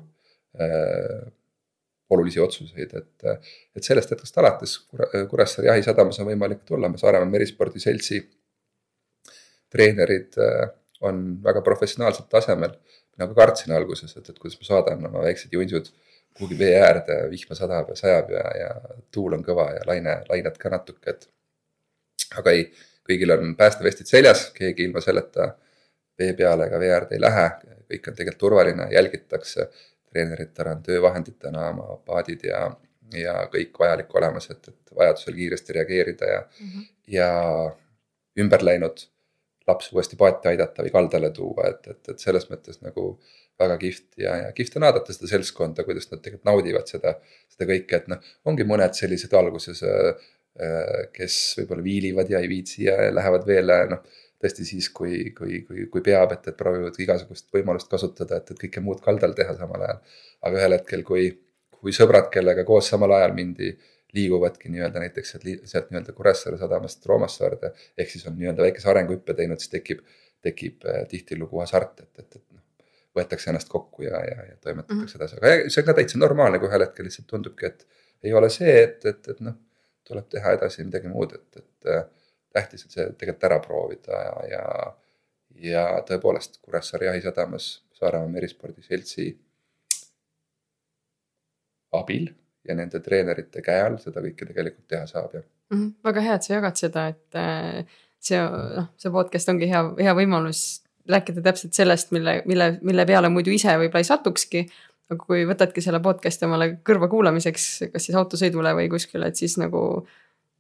äh, olulisi otsuseid, et, et sellest hetkest alates Kure- Kuressaare jahisadamas on võimalik tulla, me Saaremaa Merispordi Seltsi treenerid äh, on väga professionaalsel tasemel. nagu kartsin alguses, et, et kuidas ma saadan oma väiksed junsud kuhugi vee äärde, vihma sadab ja sajab ja, ja tuul on kõva ja laine, lained ka natuke, et. aga ei, kõigil on päästevestid seljas, keegi ilma selleta vee peale ega vee äärde ei lähe, kõik on tegelikult turvaline, jälgitakse. treeneritel on töövahenditena oma paadid ja, ja kõik vajalik olemas, et, et vajadusel kiiresti reageerida ja mm, -hmm. ja ümber läinud laps uuesti paati aidata või kaldale tuua, et, et, et selles mõttes nagu väga kihvt ja, ja kihvt on vaadata seda seltskonda, kuidas nad tegelikult naudivad seda, seda kõike, et noh, ongi mõned sellised alguses, kes võib-olla viilivad ja ei viitsi ja lähevad veel noh, tõesti siis, kui, kui, kui, kui peab, et, et proovivad igasugust võimalust kasutada, et, et kõike muud kaldal teha samal ajal. aga ühel hetkel, kui, kui sõbrad, kellega koos samal ajal mindi liiguvadki nii-öelda näiteks sealt, sealt nii-öelda Kuressaare sadamast Roomassaarde. ehk siis on nii-öelda väikese arenguhüppe teinud, siis tekib, tekib tihtilugu hasart, et, et, et noh. võetakse ennast kokku ja, ja, ja toimetatakse edasi, aga see on ka täitsa normaalne, kui ühel hetkel lihtsalt tundubki, et ei ole see, et, et, et noh. tuleb teha edasi midagi muud, et, et äh, tähtis on see tegelikult ära proovida ja, ja, ja tõepoolest Kuressaare jahisadamas Saaremaa Merispordi Seltsi abil ja nende treenerite käe all seda kõike tegelikult teha saab ja mm. -hmm. väga hea, et sa jagad seda, et äh, see noh, see podcast ongi hea, hea võimalus rääkida täpselt sellest, mille, mille, mille peale muidu ise võib-olla ei satukski. aga kui võtadki selle podcast'i omale kõrva kuulamiseks, kas siis autosõidule või kuskile, et siis nagu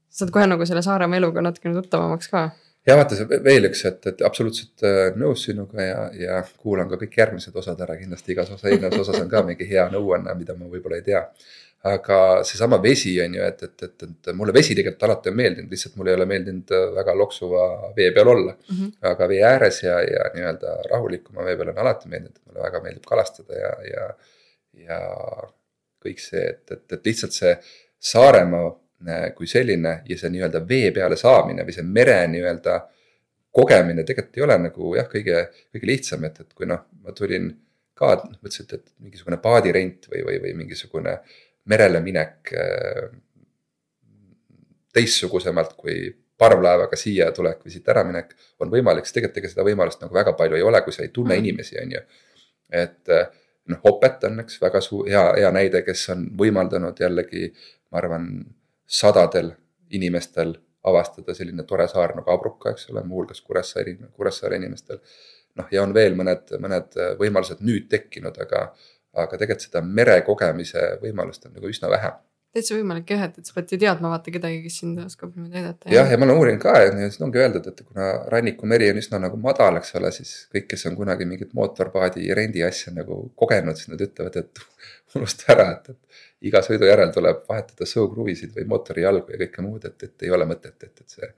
saad kohe nagu selle Saaremaa eluga natukene tuttavamaks ka ja vaata veel üks, et, et absoluutselt äh, nõus sinuga ja, ja kuulan ka kõik järgmised osad ära, kindlasti igas osa, eelnevas osas on ka mingi hea nõuanne, mida ma võib-olla ei tea. Aga seesama vesi on ju, et, et, et, et mulle vesi tegelikult alati on meeldinud, lihtsalt mulle ei ole meeldinud äh, väga loksuva vee peal olla mm. -hmm. aga vee ääres ja, ja nii-öelda rahulikuma vee peal on alati meeldinud, mulle väga meeldib kalastada ja, ja, ja kõik see, et, et, et lihtsalt see Saaremaa kui selline ja see nii-öelda vee peale saamine või see mere nii-öelda kogemine tegelikult ei ole nagu jah, kõige, kõige lihtsam, et, et kui noh, ma tulin ka, mõtlesin, et, mingisugune paadirent või, või, või mingisugune merele minek äh, teistsugusemalt kui parvlaevaga siia tulek või siit äraminek on võimalik, siis tegelikult ega seda võimalust nagu väga palju ei ole, kui sa ei tunne mm. inimesi, on ju. et, noh, Opet on üks väga suur, hea, hea näide, kes on võimaldanud jällegi, ma arvan, sadadel inimestel avastada selline tore saar nagu Abruka, eks ole, muuhulgas Kuressaare, Kuressaare inimestel. noh, ja on veel mõned, mõned võimalused nüüd tekkinud, aga, aga tegelikult seda mere kogemise võimalust on nagu üsna vähe täitsa võimalik jah, et, et sa pead ju teadma vaata kedagi, kes sind oskab niimoodi aidata. jah, ja ma olen uurinud ka, et siin ongi öeldud, et kuna rannikumeri on üsna nagu madal, eks ole, siis kõik, kes on kunagi mingit mootorpaadi rendi asja nagu kogenud, siis nad ütlevad, et unusta ära, et, et iga sõidu järel tuleb vahetada sõukruvisid või mootori jalgu ja kõike muud, et, et ei ole mõtet, et, et see.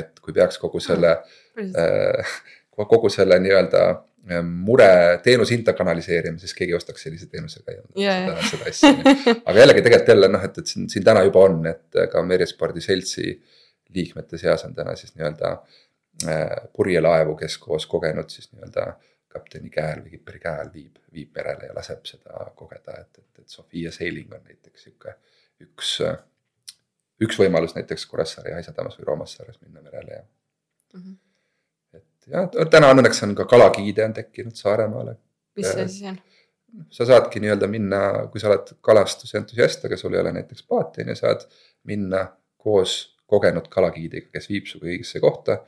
et kui peaks kogu selle äh,, kogu selle nii-öelda Ehm, mure teenushinda kanaliseerima, siis keegi ostaks sellise teenusega yeah. seda, seda asja. aga jällegi tegelikult jälle noh, et, et siin, siin täna juba on, et ka Merespordi Seltsi liikmete seas on täna siis nii-öelda äh, purjelaevu, kes koos kogenud siis nii-öelda kapteni käe all või kipri käe all viib, viib merele ja laseb seda kogeda, et, et, et Sofia Sailing on näiteks sihuke üks, üks võimalus näiteks Kuressaare ja Haisadamas või Roomassaares minna merele ja mm. -hmm ja täna on õnneks on ka kalagiide on tekkinud Saaremaale. mis see siis on? sa saadki nii-öelda minna, kui sa oled kalastusentusiast, aga sul ei ole näiteks paati on ju, saad minna koos kogenud kalagiidiga, kes viib su õigesse kohta.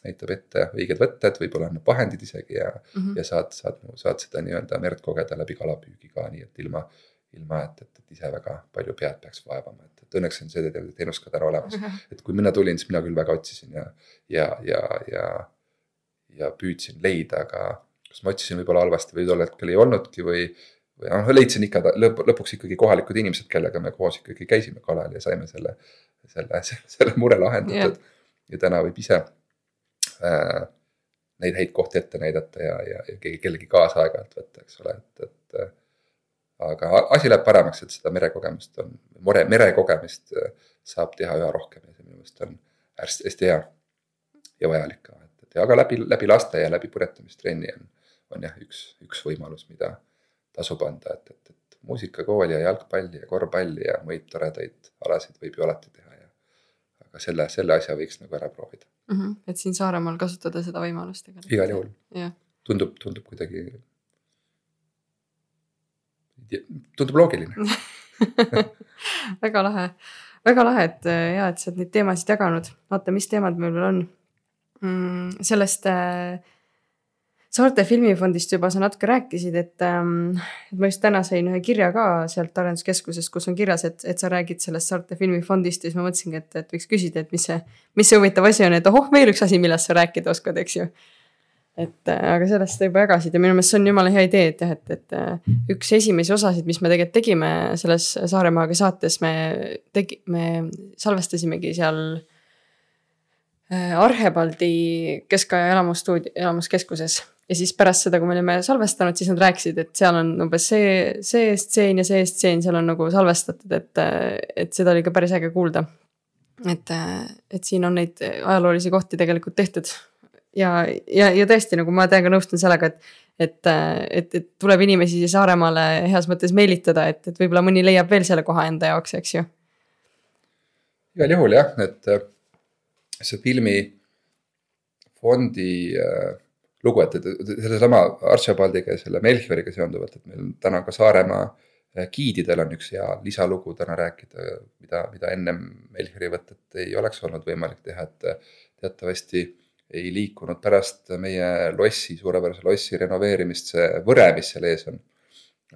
näitab ette õiged võtted, võib-olla annab vahendid isegi ja mm, -hmm. ja saad, saad, saad seda nii-öelda merd kogeda läbi kalapüügi ka, nii et ilma, ilma et, et, et ise väga palju pead peaks vaevama, et, et õnneks on see teenus ka täna olemas mm. -hmm. et kui mina tulin, siis mina küll väga otsisin ja, ja, ja, ja ja püüdsin leida, aga kas ma otsisin võib-olla halvasti või tol hetkel ei olnudki või. või noh, leidsin ikka lõp, lõpuks ikkagi kohalikud inimesed, kellega me koos ikkagi käisime kalal ja saime selle, selle, selle, mure lahendatud yeah.. ja täna võib ise äh, neid häid kohti ette näidata ja, ja, ja keegi, kellegi kaasa aeg-ajalt võtta, eks ole, et, et. Äh, aga asi läheb paremaks, et seda merekogemust on, mere, merekogemist äh, saab teha üha rohkem ja see minu meelest on hästi, hästi hea ja vajalik ka et aga läbi, läbi laste ja läbi puretamistrenni on, on jah, üks, üks võimalus, mida tasub anda, et, et, et muusikakooli ja jalgpalli ja korvpalli ja muid toredaid alasid võib ju alati teha ja. aga selle, selle asja võiks nagu ära proovida mm. -hmm. et siin Saaremaal kasutada seda võimalust tegelikult. igal juhul tundub, tundub kuidagi. tundub loogiline väga lahe, väga lahe, et ja, et sa oled neid teemasid jaganud, vaata, mis teemad meil veel on mm, sellest äh, saarte filmifondist juba sa natuke rääkisid, et ähm,, ma just täna sain ühe kirja ka sealt arenduskeskusest, kus on kirjas, et, et sa räägid sellest saarte filmifondist ja siis ma mõtlesingi, et, et võiks küsida, et mis see, mis see huvitav asi on, et ohoh, veel üks asi, millest sa rääkida oskad, eks ju. et äh, aga sellest sa juba jagasid ja minu meelest see on jumala hea idee, et jah, et, et äh, üks esimesi osasid, mis me tegelikult tegime selles Saaremaaga saates, me tegi, me salvestasimegi seal Arhebaldi keskaja elamusstuudio, elamuskeskuses. ja siis pärast seda, kui me olime salvestanud, siis nad rääkisid, et seal on umbes see, see stseen ja see stseen seal on nagu salvestatud, et, et seda oli ka päris äge kuulda. et, et siin on neid ajaloolisi kohti tegelikult tehtud. ja, ja, ja tõesti, nagu ma täiega nõustun sellega, et, et, et, et tuleb inimesi Saaremaale heas mõttes meelitada, et, et võib-olla mõni leiab veel selle koha enda jaoks, eks ju. igal juhul jah, et see filmifondi äh, lugu, et, et sellesama Archibaldiga ja selle Melchioriga seonduvalt, et meil täna ka Saaremaa äh, giididel on üks hea lisalugu täna rääkida, mida, mida ennem Melchiori võtet ei oleks olnud võimalik teha, et teatavasti ei liikunud pärast meie lossi, suurepärase lossi renoveerimist see võre, mis seal ees on.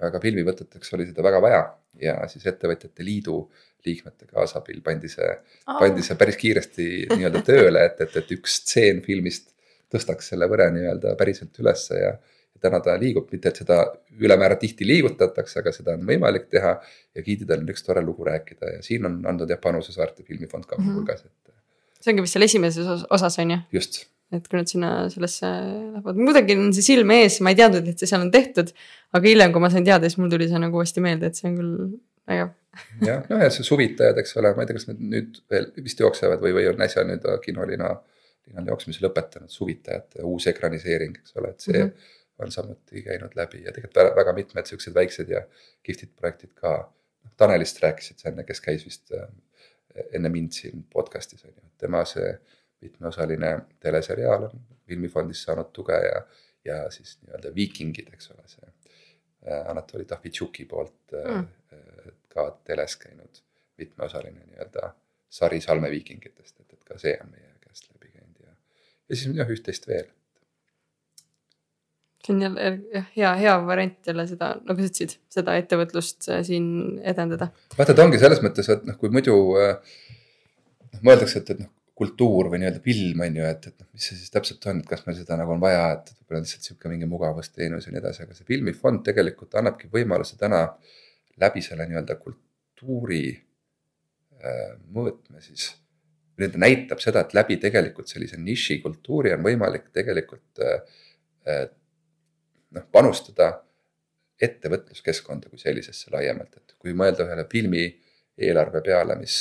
Aga filmivõteteks oli seda väga vaja ja siis Ettevõtjate Liidu liikmete kaasabil pandi see oh., pandi see päris kiiresti nii-öelda tööle, et, et, et üks stseen filmist tõstaks selle võre nii-öelda päriselt ülesse ja. ja täna ta liigub, mitte et seda ülemäära tihti liigutatakse, aga seda on võimalik teha. ja giididel on üks tore lugu rääkida ja siin on andnud jah panuse Saarte filmifond ka muuhulgas mm, -hmm. et. see ongi vist seal esimeses osas on ju? just et kui nad sinna sellesse lähevad, muidugi on see silme ees, ma ei teadnud, et see seal on tehtud. aga hiljem, kui ma sain teada, siis mul tuli see nagu uuesti meelde, et see on küll vägev jah, noh ja see suvitajad, eks ole, ma ei tea, kas need nüüd veel vist jooksevad või, või on äsja nüüd kinolina, linal jooksmise lõpetanud, suvitajate uus ekraniseering, eks ole, et see mm. -hmm on samuti käinud läbi ja tegelikult väga, väga mitmed siuksed väiksed ja kihvtid projektid ka. Tanelist rääkisid sa enne, kes käis vist äh, enne mind siin podcast'is on ju, tema see mitmeosaline teleseriaal on filmifondist saanud tuge ja, ja siis nii-öelda Viikingid, eks ole, see Anatoli Tahvitšuki poolt mm. ka teles käinud mitmeosaline nii-öelda sari salmeviikingitest, et, et ka see on meie käest läbi käinud ja, ja siis jah, üht-teist veel see on jälle hea, hea variant jälle seda, nagu sa ütlesid, seda ettevõtlust äh, siin edendada. vaata, ta ongi selles mõttes, et noh, kui muidu äh, noh, mõeldakse, et, et noh, kultuur või nii-öelda film on ju, et, et noh, mis see siis täpselt on, et kas meil seda nagu on vaja, et võib-olla lihtsalt sihuke mingi mugavusteenus ja nii edasi, aga see filmifond tegelikult annabki võimaluse täna läbi selle nii-öelda kultuuri äh, mõõtme siis. Nii-öelda näitab seda, et läbi tegelikult sellise nišikultuuri on võimalik tegelikult äh, äh noh, panustada ettevõtluskeskkonda kui sellisesse laiemalt, et kui mõelda ühele filmi eelarve peale, mis,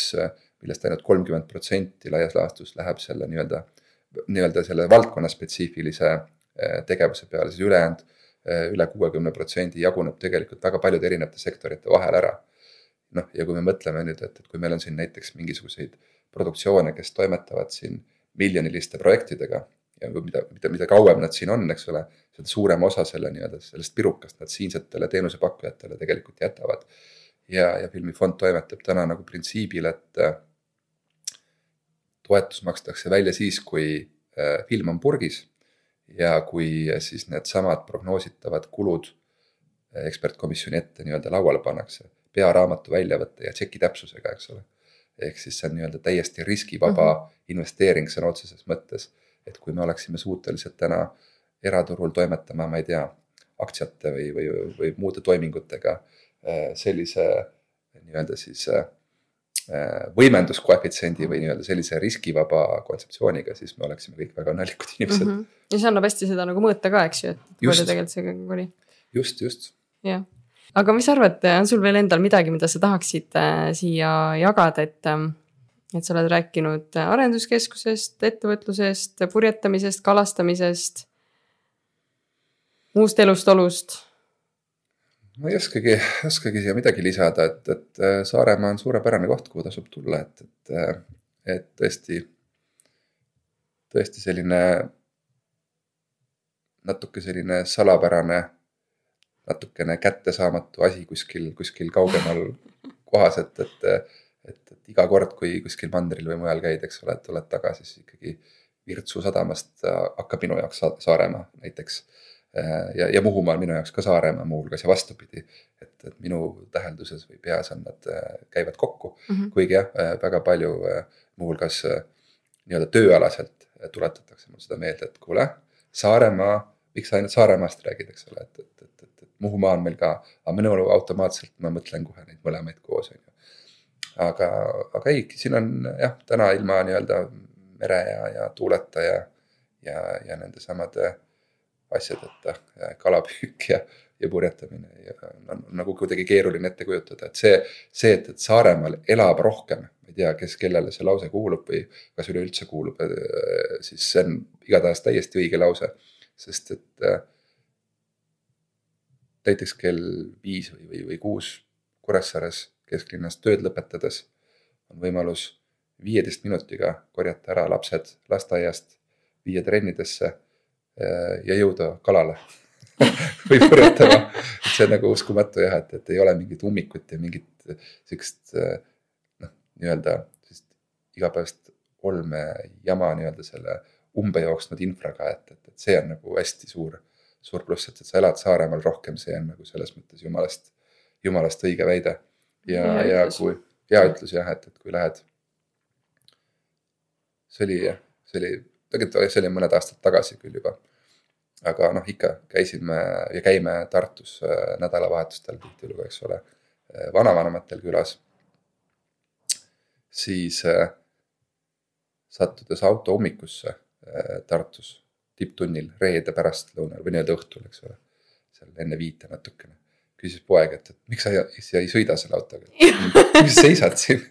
millest ainult kolmkümmend protsenti laias laastus läheb selle nii-öelda, nii-öelda selle valdkonna spetsiifilise eh, tegevuse peale, siis ülejäänud eh, üle kuuekümne protsendi jaguneb tegelikult väga paljude erinevate sektorite vahel ära. noh, ja kui me mõtleme nüüd, et, et kui meil on siin näiteks mingisuguseid produktsioone, kes toimetavad siin miljoniliste projektidega ja mida, mida, mida kauem nad siin on, eks ole, seda suurem osa selle nii-öelda sellest pirukast nad siinsetele teenusepakkujatele tegelikult jätavad. ja, ja filmifond toimetab täna nagu printsiibil, et toetus makstakse välja siis, kui äh, film on purgis ja kui siis needsamad prognoositavad kulud äh, ekspertkomisjoni ette nii-öelda lauale pannakse, pearaamatu väljavõtte ja tšeki täpsusega, eks ole. ehk siis see on nii-öelda täiesti riskivaba mm -hmm. investeering sõna otseses mõttes et kui me oleksime suutelised täna eraturul toimetama, ma ei tea, aktsiate või, või, või muude toimingutega äh, sellise nii-öelda siis äh, võimenduskoefitsiendi või nii-öelda sellise riskivaba kontseptsiooniga, siis me oleksime kõik väga õnnelikud inimesed mm. -hmm. ja see annab hästi seda nagu mõõta ka, eks ju, et palju tegelikult see kõik oli. just, just. jah, aga mis sa arvad, on sul veel endal midagi, mida sa tahaksid äh, siia jagada, et ähm, et sa oled rääkinud arenduskeskusest, ettevõtlusest, purjetamisest, kalastamisest, muust elust-olust. Ma ei oskagi, oskagi siia midagi lisada, et, et äh, Saaremaa on suurepärane koht, kuhu tasub tulla, et, et, äh, et tõesti, tõesti selline natuke selline salapärane, natukene kättesaamatu asi kuskil, kuskil kaugemal kohas, et, et et, et iga kord, kui kuskil mandril või mujal käid, eks ole, et tuled tagasi, siis ikkagi Virtsu sadamast äh, hakkab minu jaoks Saaremaa näiteks. Äh, ja, ja Muhumaa on minu jaoks ka Saaremaa muuhulgas ja vastupidi. et, et minu tähelduses või peas on nad, äh, käivad kokku mm, -hmm. kuigi jah, väga palju muuhulgas nii-öelda tööalaselt tuletatakse mulle seda meelde, et kuule, Saaremaa, miks sa ainult Saaremaast räägid, eks ole, et, et, et, et, et Muhumaa on meil ka, aga minul automaatselt ma mõtlen kohe neid mõlemaid koos, on ju aga, aga ei, siin on jah, täna ilma nii-öelda mere ja, ja tuuleta ja, ja, ja nende samade asjadeta kalapüük ja, ja purjetamine ja on nagu kuidagi keeruline ette kujutada, et see, see, et, et Saaremaal elab rohkem, ma ei tea, kes, kellele see lause kuulub või kas üleüldse kuulub, siis see on igatahes täiesti õige lause, sest et äh, näiteks kell viis või, või, või kuus Kuressaares kesklinnas tööd lõpetades on võimalus viieteist minutiga korjata ära lapsed lasteaiast, viia trennidesse eh, ja jõuda kalale või purjetama. et see on nagu uskumatu jah, et, et ei ole mingit ummikut ja mingit sihukest eh, noh, nii-öelda sellist igapäevast olme jama nii-öelda selle umbe jooksnud infraga, et, et, et see on nagu hästi suur, suur pluss, et, et sa elad Saaremaal rohkem, see on nagu selles mõttes jumalast, jumalast õige väide ja, ja kui hea ütlus jah, et, et kui lähed. see oli jah, see oli, tegelikult see oli mõned aastad tagasi küll juba. aga noh, ikka käisime ja käime Tartus äh, nädalavahetustel tihtilugu, eks ole, äh, vanavanematel külas. siis äh, sattudes auto ummikusse Tartus tipptunnil reede pärastlõunal või nii-öelda õhtul, eks ole, seal enne viite natukene küsis poeg, et, et miks sa siia ei sõida selle autoga miks sa seisad siin?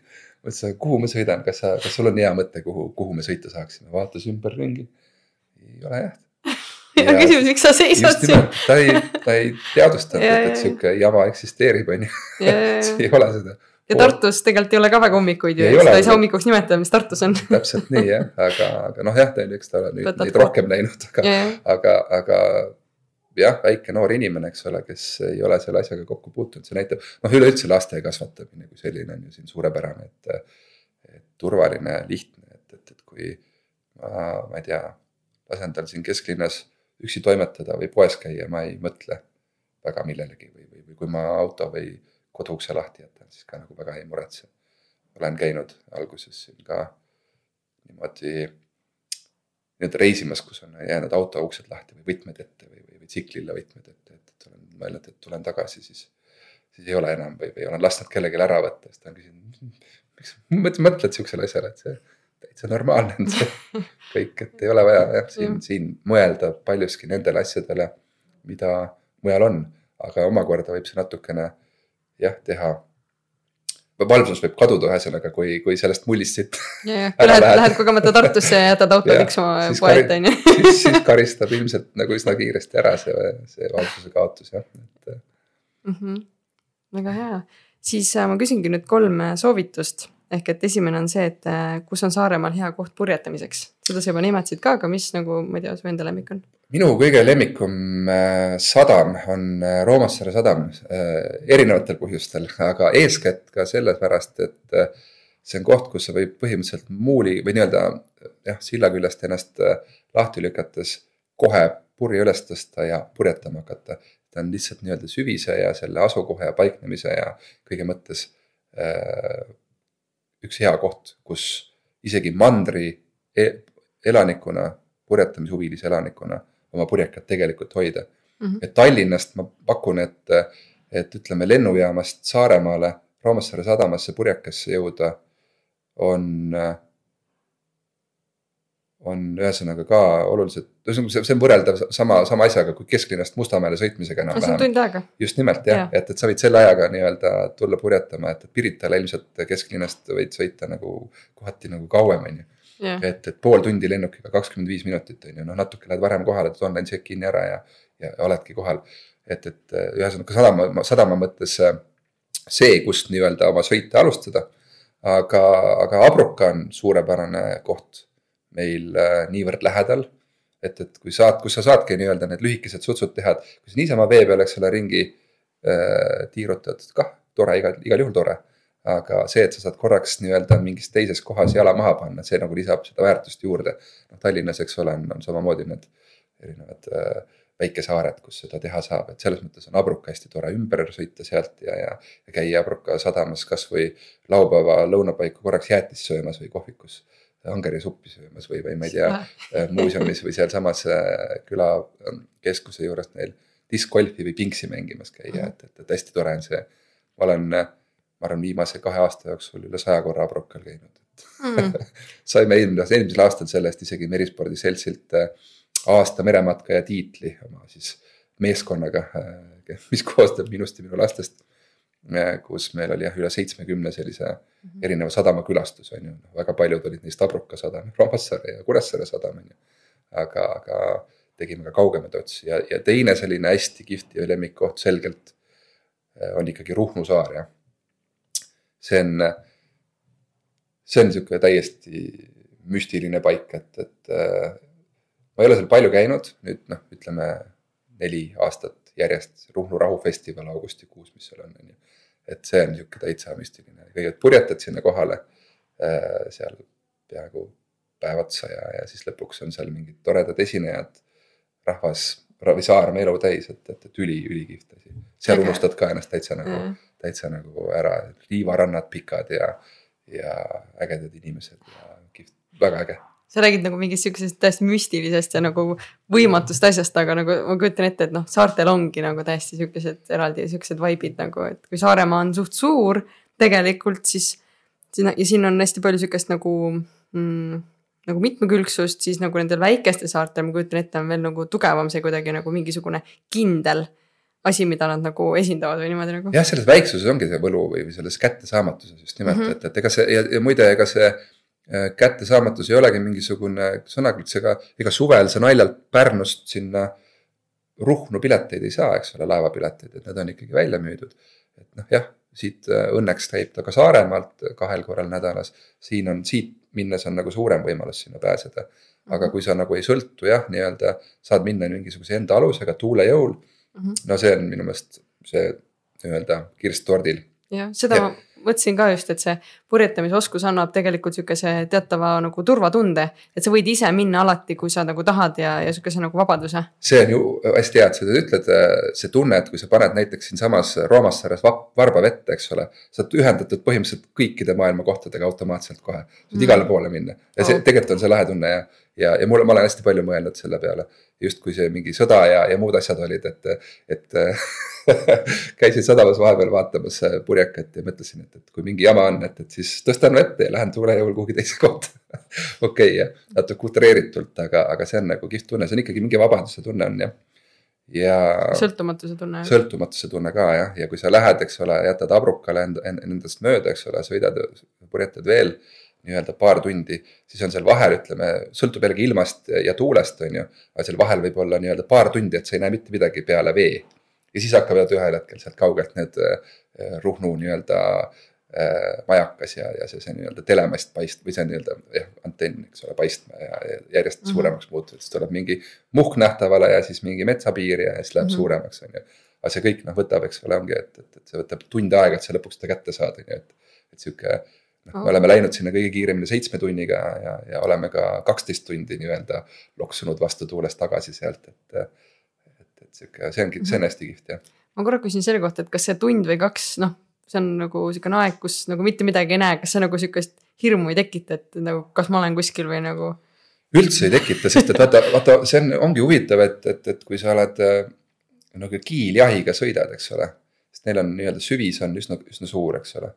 Ma ütlesin, kuhu ma sõidan, kas sa, kas sul on hea mõte, kuhu, kuhu me sõita saaksime, vaatas ümberringi. ei ole jah. ja küsimus, miks sa seisad siin? ta ei, ta ei teadvustanud, et, et sihuke jama eksisteerib, on ju. ei ole seda ja Tartus tegelikult ei ole ka väga hommikuid ju, seda ei saa hommikuks nimetada, mis Tartus on täpselt nii jah, aga, aga noh, jah, eks ta ole nüüd neid rohkem näinud, aga, aga, aga jah, väike noor inimene, eks ole, kes ei ole selle asjaga kokku puutunud, see näitab, noh, üleüldse laste kasvatamine kui selline on ju siin suurepärane, et. et turvaline, lihtne, et, et, et kui ma, ma ei tea, lasen tal siin kesklinnas üksi toimetada või poes käia, ma ei mõtle väga millelegi või, või, või kui ma auto või koduukse lahti jätan, siis ka nagu väga ei muretse. olen käinud alguses siin ka niimoodi nii-öelda reisimas, kus on jäänud auto uksed lahti või võtmed ette või, või, või tsiklile võtmed et, et olen mõelnud, et tulen tagasi, siis. siis ei ole enam või, või olen lasknud kellelgi ära võtta, siis ta on küsinud, miks mõtled sihukesele asjale, et see täitsa normaalne on see kõik, et ei ole vaja jah, siin, siin mõelda paljuski nendele asjadele, mida mujal on, aga omakorda võib see natukene jah, teha valvsus võib kaduda ühesõnaga, kui, kui sellest mullist siit. lähed, lähed kogemata Tartusse ja jätad auto tiksuma poe ette on ju. siis, siis karistab ilmselt nagu üsna kiiresti ära see, see valvsuse kaotus jah, et mm. -hmm. väga hea, siis äh, ma küsingi nüüd kolm äh, soovitust ehk et esimene on see, et äh, kus on Saaremaal hea koht purjetamiseks, seda sa juba nimetasid ka, aga mis nagu, ma ei tea, su enda lemmik on? minu kõige lemmikum äh, sadam on äh, Roomassaare sadam äh, erinevatel põhjustel, aga eeskätt ka sellepärast, et see on koht, kus sa võid põhimõtteliselt muuli või nii-öelda jah, silla küljest ennast lahti lükates kohe purje üles tõsta ja purjetama hakata. ta on lihtsalt nii-öelda süvise ja selle asukoha ja paiknemise ja kõige mõttes üks hea koht, kus isegi mandri e elanikuna, purjetamishuvilise elanikuna oma purjekat tegelikult hoida mm. -hmm. et Tallinnast ma pakun, et, et ütleme lennujaamast Saaremaale, Roomassaare sadamasse purjekasse jõuda on, on ühesõnaga ka oluliselt, ühesõnaga see, on võrreldav sama, sama asjaga kui kesklinnast Mustamäele sõitmisega enam-vähem. see on tund aega. just nimelt jah ja., et, et sa võid selle ajaga nii-öelda tulla purjetama, et, et Piritale ilmselt kesklinnast võid sõita nagu kohati nagu kauem, on ju yeah.. et, et pool tundi lennukiga, kakskümmend viis minutit on ju, noh natuke lähed varem kohale, teed online check-in'i ära ja, ja oledki kohal. et, et ühesõnaga sadama, sadama mõttes äh, see, kust nii-öelda oma sõite alustada. aga, aga Abruka on suurepärane koht meil äh, niivõrd lähedal. et, et kui saad, kus sa saadki nii-öelda need lühikesed sutsud teha, et kui sa niisama vee peal, eks ole, ringi äh, tiirutad, kah tore, igal, igal juhul tore aga see, et sa saad korraks nii-öelda mingis teises kohas jala maha panna, see nagu lisab seda väärtust juurde. noh, Tallinnas, eks ole, on, on samamoodi need erinevad äh, väikesaared, kus seda teha saab, et selles mõttes on Abruka hästi tore ümber sõita sealt ja, ja. ja käia Abruka sadamas kasvõi laupäeva lõunapaiku korraks jäätist söömas või kohvikus angerisuppi söömas või, või ma ei tea äh, muuseumis või sealsamas äh, külakeskuse juures neil diskgolfi või pingsi mängimas käia, et, et, et hästi tore on see. ma olen äh, ma arvan, viimase kahe aasta jooksul üle saja korra Abrokal käinud, et mm. saime eelmisel, eelmisel aastal selle eest isegi Merispordi Seltsilt äh, aasta merematka ja tiitli oma siis meeskonnaga, äh, mis koosneb minust ja minu lastest. Äh, kus meil oli jah, üle seitsmekümne sellise mm -hmm. erineva sadama külastus on ju, noh, väga paljud olid neist Abruka sadam, Roomassaare ja Kuressaare sadam on ju. aga, aga tegime ka kaugemaid otsi ja, ja teine selline hästi kihvt ja lemmikkoht selgelt on ikkagi Ruhnu saar jah see on, see on sihuke täiesti müstiline paik, et, et äh, ma ei ole seal palju käinud, nüüd noh, ütleme neli aastat järjest, Ruhnu rahufestival augustikuus, mis seal on, on ju. et see on sihuke täitsa müstiline, kõigepealt purjetad sinna kohale äh, seal peaaegu päev otsa ja, ja siis lõpuks on seal mingid toredad esinejad, rahvas või saar meelu täis, et, et, et üli, ülikihvt asi. seal unustad ka ennast täitsa nagu mm., täitsa nagu ära, liivarannad pikad ja, ja ägedad inimesed ja kihvt, väga äge sa räägid nagu mingist siuksest täiesti müstilisest ja nagu võimatust asjast, aga nagu ma kujutan ette, et noh, saartel ongi nagu täiesti siukesed eraldi siuksed vaibid nagu, et kui Saaremaa on suht suur tegelikult, siis. ja siin on hästi palju siukest nagu mm, nagu mitmekülgsust, siis nagu nendel väikestel saartel, ma kujutan ette, on veel nagu tugevam see kuidagi nagu mingisugune kindel asi, mida nad nagu esindavad või niimoodi nagu. jah, selles väiksuses ongi see võlu või, selles kättesaamatuses just nimelt mm, -hmm. et, et ega see ja, ja muide, ega see äh, kättesaamatus ei olegi mingisugune sõnakülts, ega, ega suvel sa naljalt Pärnust sinna Ruhnu pileteid ei saa, eks ole, laevapileteid, et need on ikkagi välja müüdud. et noh, jah, siit äh, õnneks käib ta ka Saaremaalt kahel korral nädalas. siin on, siit minnes on nagu suurem võimalus sinna pääseda. aga kui sa nagu ei sõltu jah, nii-öelda saad minna mingisuguse enda alusega tuule jõul mm. -hmm. no see on minu meelest see nii-öelda kirst tordil. jah, seda ja. ma mõtlesin ka just, et see purjetamisoskus annab tegelikult sihukese teatava nagu turvatunde. et sa võid ise minna alati, kui sa nagu tahad ja, ja sihukese nagu vabaduse. see on ju hästi hea, et sa ütled, see tunne, et kui sa paned näiteks siinsamas Roomassares varba vette, eks ole. sa oled ühendatud põhimõtteliselt kõikide maailma kohtadega automaatselt kohe, saad mm. igale poole minna ja see oh. tegelikult on see lahe tunne ja ja, ja mulle, ma olen hästi palju mõelnud selle peale. justkui see mingi sõda ja, ja muud asjad olid, et, et käisin sadamas vahepeal vaatamas purjekat ja mõtlesin, et, et kui mingi jama on, et, et siis tõstan vette ja lähen tuule jõul kuhugi teise kohta okei okay,, natuke utreeritult, aga, aga see on nagu kihvt tunne, see on ikkagi mingi vabaduse tunne on jah ja. sõltumatuse tunne. sõltumatuse tunne ka jah, ja kui sa lähed, eks ole, jätad abrukale end, endast mööda, eks ole, sõidad, purjetad veel nii-öelda paar tundi, siis on seal vahel, ütleme, sõltub jällegi ilmast ja tuulest, on ju. aga seal vahel võib olla nii-öelda paar tundi, et sa ei näe mitte midagi peale vee. ja siis hakkavad ühel hetkel sealt kaugelt need äh, Ruhnu nii-öelda äh, majakas ja, ja see, see nii-öelda telemast paist- või see nii-öelda jah, antenn, eks ole, paistma ja, ja järjest mm -hmm. suuremaks muutub, siis tuleb mingi muhk nähtavale ja siis mingi metsapiir ja siis läheb mm -hmm. suuremaks, on ju. aga see kõik noh, võtab, eks ole, ongi, et, et, et see võtab tund aega, et sa lõpuks seda kätte saad, on ju, et, et sihuke noh, me oleme läinud sinna kõige kiiremini seitsme tunniga ja, ja oleme ka kaksteist tundi nii-öelda loksunud vastu tuulest tagasi sealt, et. et, et sihuke, see ongi, see on hästi kihvt jah. ma korra küsin selle kohta, et kas see tund või kaks, noh, see on nagu sihukene aeg, kus nagu mitte midagi ei näe, kas see nagu sihukest hirmu ei tekita, et nagu kas ma olen kuskil või nagu. üldse ei tekita, sest et vaata, vaata, see on, ongi huvitav, et, et, et kui sa oled nagu kiiljahiga sõidad, eks ole. sest neil on nii-öelda süvis on üsna, üsna suur, eks ole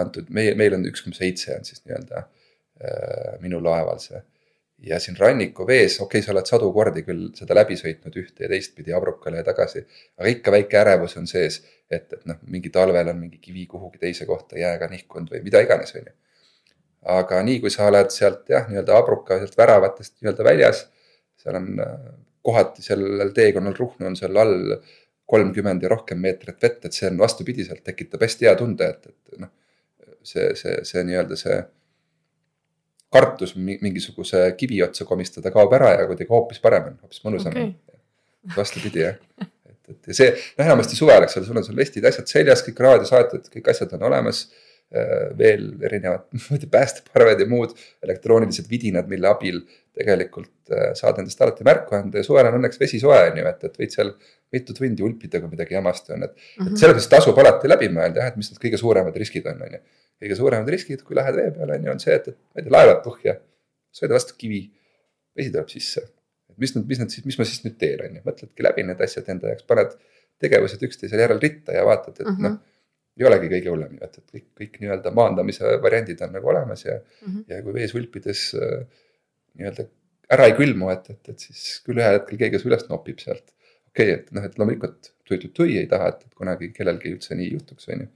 antud, meie, meil on üks koma seitse on siis nii-öelda äh, minu laeval see. ja siin rannikuvees, okei okay,, sa oled sadu kordi küll seda läbi sõitnud ühte ja teistpidi abrukale ja tagasi. aga ikka väike ärevus on sees, et, et noh, mingi talvel on mingi kivi kuhugi teise kohta jääga nihkunud või mida iganes, on ju. aga nii kui sa oled sealt jah, nii-öelda abruka sealt väravatest nii-öelda väljas, seal on äh, kohati sellel teekonnal Ruhnu on seal all kolmkümmend ja rohkem meetrit vett, et see on vastupidiselt, tekitab hästi hea tunde, et, et noh see, see, see nii-öelda see kartus mingisuguse kivi otsa komistada kaob ära ja kuidagi hoopis parem on, hoopis mõnusam okay. vastupidi jah, et, et ja see, noh enamasti suvel, eks ole, sul on sul vestid, asjad seljas, kõik raadiosaated, kõik asjad on olemas. Äh, veel erinevad, tea, päästeparved ja muud elektroonilised vidinad, mille abil tegelikult äh, saad endast alati märku anda ja suvel on õnneks vesi soe on ju, et, et võid seal mitu tundi ulpida, kui midagi jamasti on, et mm. -hmm. et selles mõttes tasub alati läbi mõelda jah, et mis need kõige suuremad riskid on, on ju kõige suuremad riskid, kui lähed vee peale, on ju, on see, et, et ma ei tea, laevad põhja, sõida vastu kivi, vesi tuleb sisse. et mis nüüd, mis nüüd siis, mis ma siis nüüd teen, on ju, mõtledki läbi need asjad enda jaoks, paned tegevused üksteisele järel ritta ja vaatad, et mm -hmm. noh. ei olegi kõige hullem ju, et, et kõik, kõik nii-öelda maandamise variandid on nagu olemas ja mm, -hmm. ja kui vees ulpides äh, nii-öelda ära ei külmu, et, et, et siis küll ühel hetkel keegi su üles nopib sealt. okei okay,, et noh, et loomulikult tui-tui-tui ei taha, et, et kunagi kellelgi üldse nii juhtuks, on ju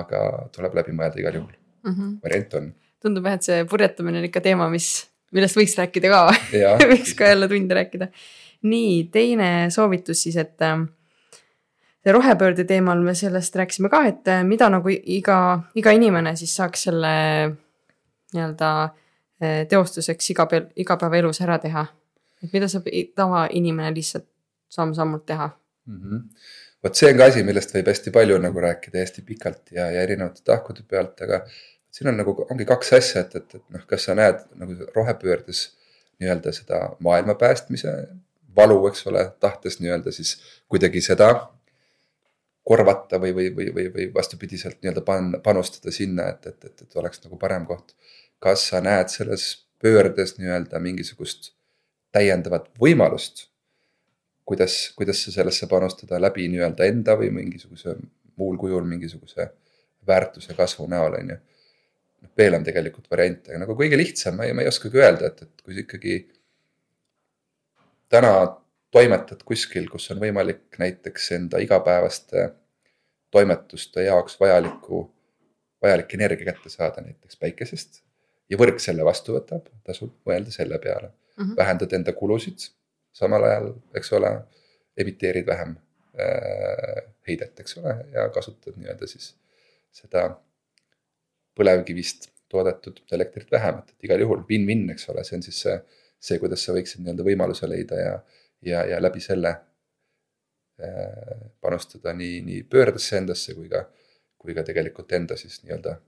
aga tuleb läbi mõelda igal juhul mm, -hmm. variant on. tundub jah, et see purjetamine on ikka teema, mis, millest võiks rääkida ka võiks ka jälle tunde rääkida. nii, teine soovitus siis, et äh, see rohepöörde teemal me sellest rääkisime ka, et äh, mida nagu iga, iga inimene siis saaks selle nii-öelda äh, teostuseks iga, igapäevaelus ära teha. et mida saab tavainimene lihtsalt samm-sammult teha mm? -hmm vot see on ka asi, millest võib hästi palju nagu rääkida hästi pikalt ja, ja erinevate tahkude pealt, aga siin on nagu, ongi kaks asja, et, et, et noh, kas sa näed nagu rohepöördes nii-öelda seda maailma päästmise valu, eks ole, tahtes nii-öelda siis kuidagi seda korvata või, või, või, või, või vastupidiselt nii-öelda pan-, panustada sinna, et, et, et, et oleks nagu parem koht. kas sa näed selles pöördes nii-öelda mingisugust täiendavat võimalust kuidas, kuidas sa sellesse panustada läbi nii-öelda enda või mingisuguse muul kujul mingisuguse väärtuse kasvu näol, on ju. noh, veel on tegelikult variante, aga nagu kõige lihtsam, ma ei, ma ei oskagi öelda, et, et kui sa ikkagi täna toimetad kuskil, kus on võimalik näiteks enda igapäevaste toimetuste jaoks vajalikku, vajalik energia kätte saada näiteks päikesest ja võrk selle vastu võtab, tasub mõelda selle peale mm. -hmm. vähendad enda kulusid samal ajal, eks ole, emiteerid vähem äh, heidet, eks ole, ja kasutad nii-öelda siis seda põlevkivist toodetud elektrit vähem, et igal juhul win-win, eks ole, see on siis see, see, kuidas sa võiksid nii-öelda võimaluse leida ja, ja, ja läbi selle äh, panustada nii, nii pöördesse endasse kui ka, kui ka tegelikult enda siis nii-öelda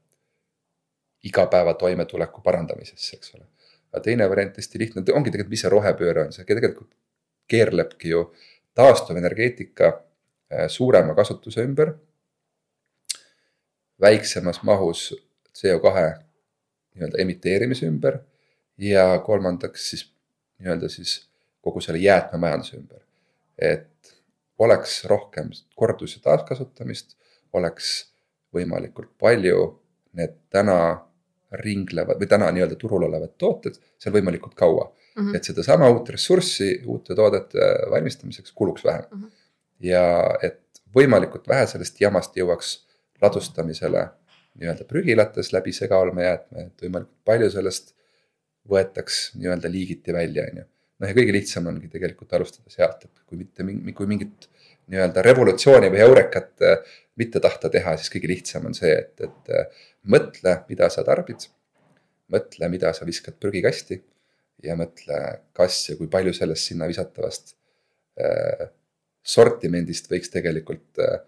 igapäeva toimetuleku parandamisesse, eks ole. Aga teine variant hästi lihtne, ongi tegelikult, mis see rohepööre on, see tegelikult keerlebki ju taastuvenergeetika äh, suurema kasutuse ümber. väiksemas mahus CO2 nii-öelda emiteerimise ümber ja kolmandaks siis nii-öelda siis kogu selle jäätmemajanduse ümber. et oleks rohkem kordus- ja taaskasutamist, oleks võimalikult palju need täna ringlevad või täna nii-öelda turul olevad tooted seal võimalikult kaua mm. -hmm. et sedasama uut ressurssi uute toodete valmistamiseks kuluks vähem mm. -hmm. ja et võimalikult vähe sellest jamast jõuaks ladustamisele nii-öelda prügilates läbi segaolmejäätme, et võimalikult palju sellest võetaks nii-öelda liigiti välja, on ju. noh, ja kõige lihtsam ongi tegelikult alustada sealt, et kui mitte, kui mingit nii-öelda revolutsiooni või eurekat äh, mitte tahta teha, siis kõige lihtsam on see, et, et äh, mõtle, mida sa tarbid. mõtle, mida sa viskad prügikasti ja mõtle, kas ja kui palju sellest sinna visatavast äh, sortimendist võiks tegelikult äh,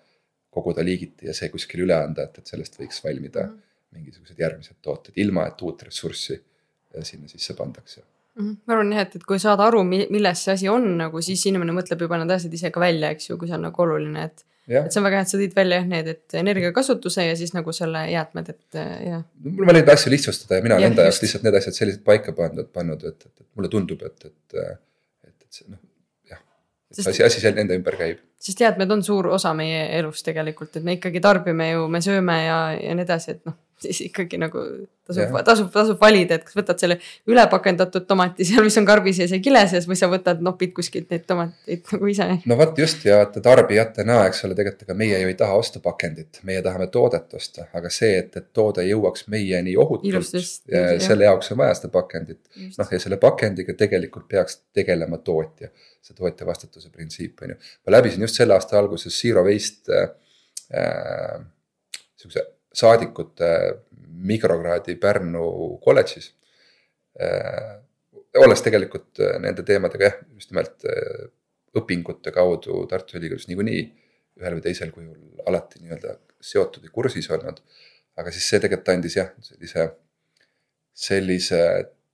koguda liigiti ja see kuskil üle anda, et, et sellest võiks valmida mm -hmm. mingisugused järgmised tooted, ilma et uut ressurssi äh, sinna sisse pandakse. Ma arvan jah, et, et kui saada aru, milles see asi on nagu, siis inimene mõtleb juba need asjad ise ka välja, eks ju, kui see on nagu oluline, et. et see on väga hea, et sa tõid välja jah need, et energiakasutuse ja siis nagu selle jäätmed, et äh, jah. mul on neid asju lihtsustada ja mina olen enda jaoks lihtsalt need asjad sellised paika pandud, pannud, et, et, et mulle tundub, et, et, et, et see noh, jah. asi, asi seal nende ümber käib sest jäätmed on suur osa meie elust tegelikult, et me ikkagi tarbime ju, me sööme ja, ja nii edasi, et noh, siis ikkagi nagu tasub, tasub, tasub valida, et kas võtad selle ülepakendatud tomati seal, mis on karbi sees ja kile sees või sa võtad, nopid kuskilt neid tomateid nagu ise. no vot just ja vaata tarbijatena, eks ole, tegelikult ega meie ju ei taha osta pakendit, meie tahame toodet osta, aga see, et, et toode jõuaks meieni ohutult, selle jaoks on vaja seda pakendit. noh, ja selle pakendiga tegelikult peaks tegelema tootja see tootja vastutuse printsiip on ju. ma läbisin just selle aasta alguses Zero Waste äh, sihukese saadikute mikrokraadi Pärnu kolledžis äh,. olles tegelikult äh, nende teemadega jah, just nimelt äh, õpingute kaudu Tartu Ülikoolis niikuinii ühel või teisel kujul alati nii-öelda seotud ja kursis olnud. aga siis see tegelikult andis jah, sellise, sellise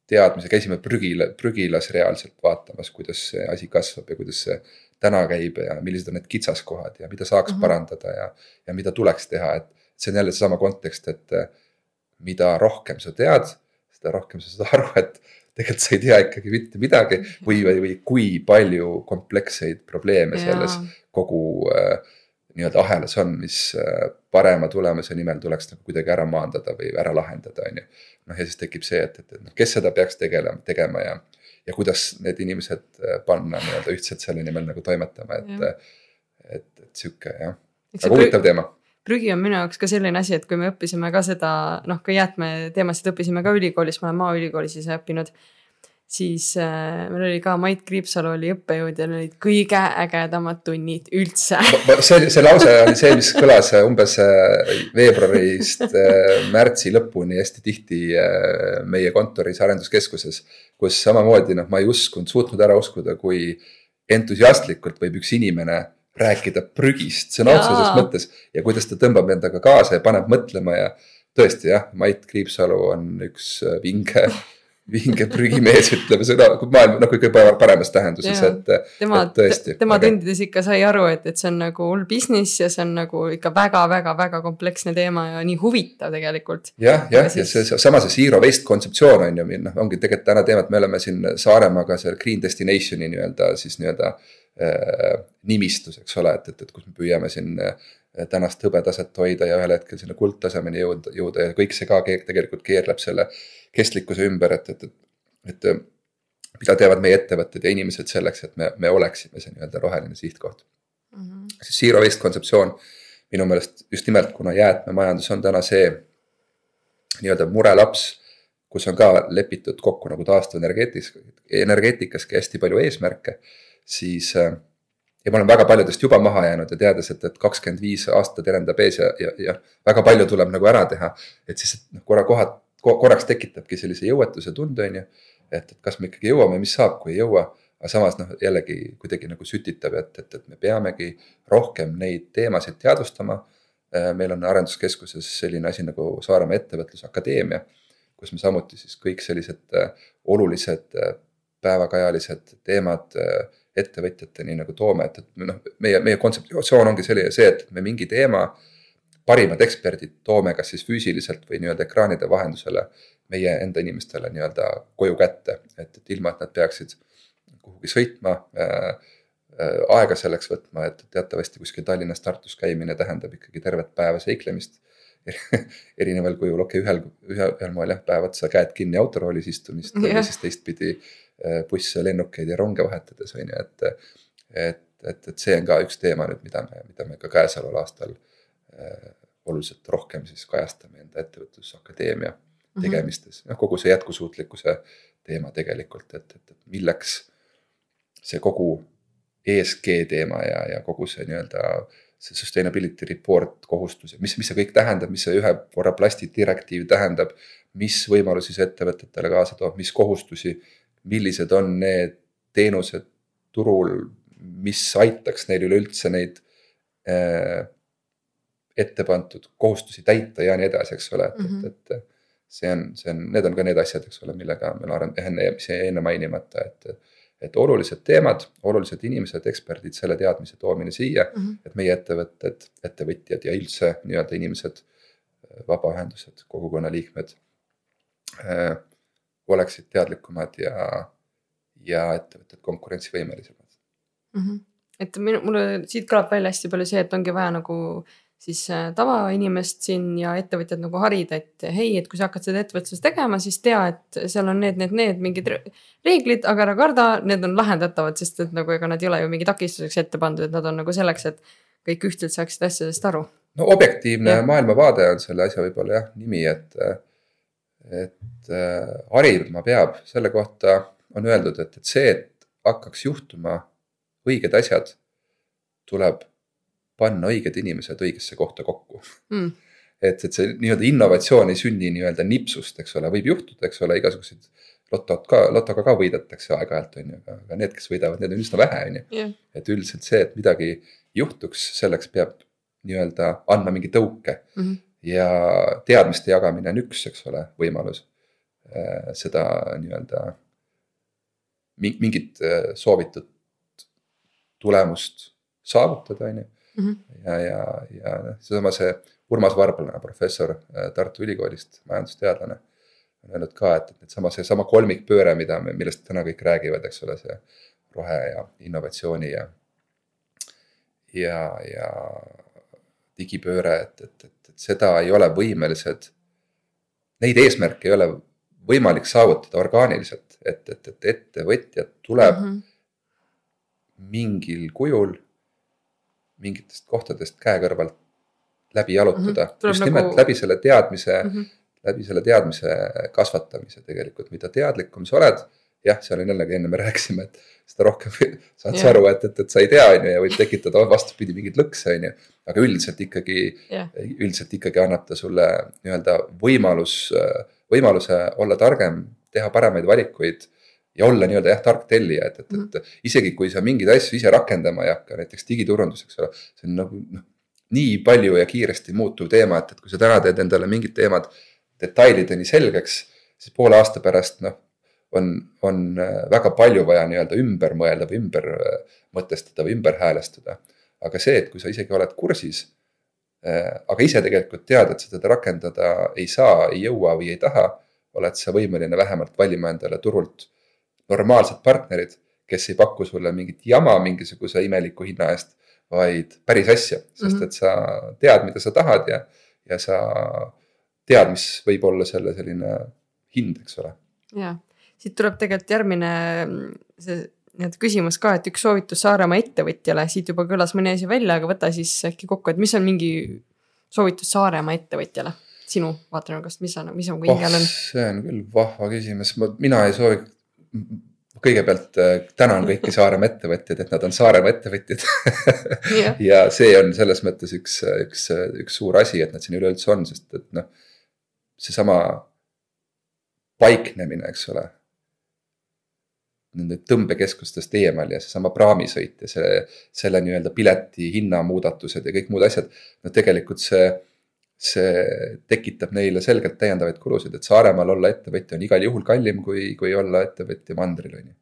teadmise, käisime prügila, prügilas reaalselt vaatamas, kuidas see asi kasvab ja kuidas see täna käib ja millised on need kitsaskohad ja mida saaks mm -hmm. parandada ja, ja mida tuleks teha, et see on jälle seesama kontekst, et eh, mida rohkem sa tead, seda rohkem sa saad aru, et tegelikult sa ei tea ikkagi mitte midagi või, või, või kui palju kompleksseid probleeme selles kogu äh, nii-öelda ahelas on, mis äh, parema tulemuse nimel tuleks nagu kuidagi ära maandada või ära lahendada, on ju. noh, ja siis tekib see, et, et, et noh, kes seda peaks tegelema, tegema ja, ja kuidas need inimesed äh, panna nii-öelda ühtselt selle nimel nagu toimetama, et, et, et sihuke jah, väga huvitav teema prügi on minu jaoks ka selline asi, et kui me õppisime ka seda noh, ka jäätmeteemasid õppisime ka ülikoolis, ma olen Maaülikoolis ise õppinud siis äh, meil oli ka Mait Kriipsalu oli õppejõud ja need olid kõige ägedamad tunnid üldse. see, see lause oli see, mis kõlas äh, umbes äh, veebruarist äh, märtsi lõpuni hästi tihti meie kontoris arenduskeskuses. kus samamoodi noh, ma ei uskunud, suutnud ära uskuda, kui entusiastlikult võib üks inimene rääkida prügist sõna otseses mõttes ja kuidas ta tõmbab endaga kaasa ja paneb mõtlema ja tõesti jah, Mait Kriipsalu on üks äh, vinge vinge prügimees, ütleme seda maailma noh, kõige paremas tähenduses, et. tema, tema aga... tundides ikka sai aru, et, et see on nagu hull business ja see on nagu ikka väga-väga-väga kompleksne teema ja nii huvitav tegelikult. jah, jah, ja see sama see zero waste kontseptsioon on ju, noh, ongi tegelikult täna teema, et me oleme siin Saaremaaga seal green destination'i nii-öelda siis nii-öelda äh, nimistus, eks ole, et, et, et kus me püüame siin äh, tänast hõbetaset hoida ja ühel hetkel sinna kuldtasemeni jõuda, jõuda ja kõik see ka tegelikult keerleb selle kestlikkuse ümber, et, et, et, et mida teevad meie ettevõtted ja inimesed selleks, et me, me oleksime see nii-öelda roheline sihtkoht mm. -hmm. siis zero waste kontseptsioon minu meelest just nimelt, kuna jäätmemajandus on täna see nii-öelda murelaps, kus on ka lepitud kokku nagu taastuvenergeetikas, energeetikaski hästi palju eesmärke, siis ja ma olen väga paljudest juba maha jäänud ja teades, et, et kakskümmend viis aastat terendab ees ja, ja, ja väga palju tuleb nagu ära teha. et siis noh, korra kohad, korraks tekitabki sellise jõuetuse tunde, on ju. et, et kas me ikkagi jõuame, mis saab, kui ei jõua. aga samas noh, jällegi kuidagi nagu sütitab, et, et, et me peamegi rohkem neid teemasid teadvustama. Äh, meil on arenduskeskuses selline asi nagu Saaremaa Ettevõtlusakadeemia, kus me samuti siis kõik sellised äh, olulised äh, päevakajalised teemad ettevõtjateni nagu toome, et, et noh, meie, meie kontseptsioon ongi selline, see, et me mingi teema, parimad eksperdid toome kas siis füüsiliselt või nii-öelda ekraanide vahendusele meie enda inimestele nii-öelda koju kätte, et, et ilma, et nad peaksid kuhugi sõitma äh,, äh, aega selleks võtma, et teatavasti kuskil Tallinnas, Tartus käimine tähendab ikkagi tervet päeva seiklemist erineval kujul, okei okay,, ühel, ühel, ühel moel jah, päev otsa käed kinni autoroolis istumist yeah. ja siis teistpidi Äh, busse, lennukeid ja ronge vahetades on ju, et. et, et, et see on ka üks teema nüüd, mida me, mida me ka käesoleval aastal äh, oluliselt rohkem siis kajastame enda ettevõtlusakadeemia -hmm. tegemistes, noh kogu see jätkusuutlikkuse teema tegelikult, et, et, et milleks see kogu ESG teema ja, ja kogu see nii-öelda see sustainability report kohustus ja mis, mis see kõik tähendab, mis see ühe korra plasti direktiiv tähendab. mis võimalusi see ettevõtetele kaasa toob, mis kohustusi millised on need teenused turul, mis aitaks neil üleüldse neid äh, ette pandud kohustusi täita ja nii edasi, eks ole, et mm, -hmm. et, et. see on, see on, need on ka need asjad, eks ole, millega meil arend-, enne, mis jäi enne mainimata, et. et olulised teemad, olulised inimesed, eksperdid, selle teadmise toomine siia mm, -hmm. et meie ettevõtted, ettevõtjad ja üldse nii-öelda inimesed, vabaühendused, kogukonna liikmed äh, oleksid teadlikumad ja, ja ettevõtted konkurentsivõimelisemad mm. -hmm. et minu, mulle siit kõlab välja hästi palju see, et ongi vaja nagu siis äh, tavainimest siin ja ettevõtjad nagu harida, et hei, et kui sa hakkad seda ettevõtlust tegema, siis tea, et seal on need, need, need mingid reeglid, aga ära karda, need on lahendatavad, sest et nagu ega nad ei ole ju mingi takistuseks ette pandud, et nad on nagu selleks, et kõik ühtselt saaksid asjadest aru. no objektiivne ja. maailmavaade on selle asja võib-olla jah nimi, et et äh, harima peab, selle kohta on öeldud, et, et see, et hakkaks juhtuma õiged asjad, tuleb panna õiged inimesed õigesse kohta kokku mm. et, et see nii-öelda innovatsioon ei sünni nii-öelda nipsust, eks ole, võib juhtuda, eks ole, igasuguseid lotot ka, lotoga ka võidetakse aeg-ajalt on ju, aga need, kes võidavad, need on üsna vähe, on ju. et üldiselt see, et midagi juhtuks, selleks peab nii-öelda andma mingi tõuke mm. -hmm ja teadmiste jagamine on üks, eks ole, võimalus äh, seda nii-öelda mingit äh, soovitud tulemust saavutada, on ju. Mhm. ja, ja, ja seesama see Urmas Varblane, professor äh, Tartu Ülikoolist, majandusteadlane. on öelnud ka, et, et needsama, seesama kolmikpööre, mida me, millest täna kõik räägivad, eks ole, see rohe ja innovatsiooni ja. ja, ja digipööre, et, et, et seda ei ole võimelised. Neid eesmärke ei ole võimalik saavutada orgaaniliselt, et, et, et ettevõtjad tuleb mm -hmm. mingil kujul mingitest kohtadest käekõrvalt läbi jalutada mm, -hmm. just nimelt nagu... läbi selle teadmise mm, -hmm. läbi selle teadmise kasvatamise tegelikult, mida teadlikum sa oled. Jah, seal on jällegi enne me rääkisime, et seda rohkem saad yeah. sa aru, et, et, et sa ei tea, on ju, ja võib tekitada vastupidi mingeid lõkse, on ju aga üldiselt ikkagi yeah., üldiselt ikkagi annab ta sulle nii-öelda võimalus, võimaluse olla targem, teha paremaid valikuid ja olla nii-öelda jah, tark tellija, et, et, et mm. isegi kui sa mingeid asju ise rakendama ei hakka, näiteks digiturundus, eks ole, see on nagu noh. nii palju ja kiiresti muutuv teema, et, et kui sa täna teed endale mingid teemad detailideni selgeks, siis poole aasta pärast noh. On, on väga palju vaja nii-öelda ümber mõelda või ümber mõtestada või ümber häälestada aga see, et kui sa isegi oled kursis, äh, aga ise tegelikult tead, et sa teda rakendada ei saa, ei jõua või ei taha, oled sa võimeline vähemalt valima endale turult normaalsed partnerid, kes ei paku sulle mingit jama mingisuguse imeliku hinna eest, vaid päris asja, sest mm -hmm. et sa tead, mida sa tahad ja, ja sa tead, mis võib olla selle selline hind, eks ole. ja, siit tuleb tegelikult järgmine see nii-öelda küsimus ka, et üks soovitus Saaremaa ettevõtjale, siit juba kõlas mõni asi välja, aga võta siis äkki kokku, et mis on mingi soovitus Saaremaa ettevõtjale sinu vaatenurgast, mis on, mis on hingel on oh,? see on küll vahva küsimus, mina ei soovi, kõigepealt äh, tänan kõiki Saaremaa ettevõtjaid, et nad on Saaremaa ettevõtjad Jah. ja see on selles mõttes üks, üks, üks suur asi, et nad siin üleüldse on, sest et noh, seesama paiknemine, eks ole. Nende tõmbekeskustest eemal ja seesama praamisõit ja see, selle nii-öelda pileti hinnamuudatused ja kõik muud asjad. no tegelikult see, see tekitab neile selgelt täiendavaid kulusid, et Saaremaal olla ettevõtja on igal juhul kallim kui, kui olla ettevõtja mandril, on ju.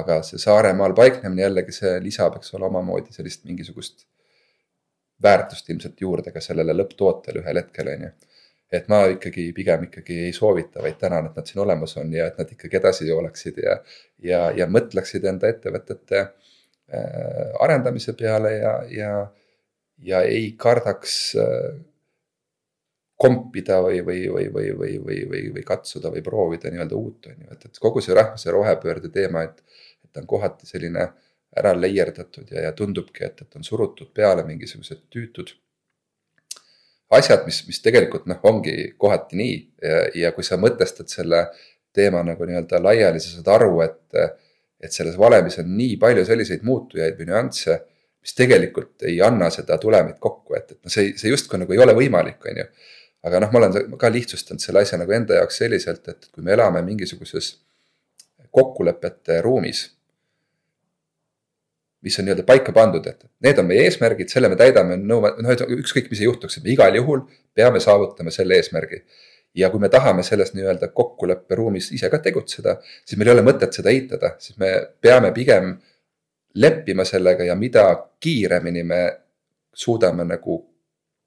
aga see Saaremaal paiknemine jällegi, see lisab, eks ole, omamoodi sellist mingisugust väärtust ilmselt juurde ka sellele lõpptootele ühel hetkel, on ju et ma ikkagi pigem ikkagi ei soovita, vaid tänan, et nad siin olemas on ja et nad ikkagi edasi oleksid ja, ja, ja mõtleksid enda ettevõtete äh, arendamise peale ja, ja, ja ei kardaks äh, kompida või, või, või, või, või, või, või, või katsuda või proovida nii-öelda uut, on ju, et, et kogu see rahvuse rohepöörde teema, et, et ta on kohati selline ära leierdatud ja, ja tundubki, et, et on surutud peale mingisugused tüütud asjad, mis, mis tegelikult noh, ongi kohati nii ja, ja kui sa mõtestad selle teema nagu nii-öelda laiali, sa saad aru, et, et selles valemis on nii palju selliseid muutujaid või nüansse, mis tegelikult ei anna seda tulemit kokku, et, et noh, see, see justkui nagu ei ole võimalik, on ju. aga noh, ma olen ka lihtsustanud selle asja nagu enda jaoks selliselt, et kui me elame mingisuguses kokkulepete ruumis mis on nii-öelda paika pandud, et need on meie eesmärgid, selle me täidame, noh, ükskõik, mis juhtuks, et me igal juhul peame saavutama selle eesmärgi. ja kui me tahame selles nii-öelda kokkulepperuumis ise ka tegutseda, siis meil ei ole mõtet seda eitada, siis me peame pigem leppima sellega ja mida kiiremini me suudame nagu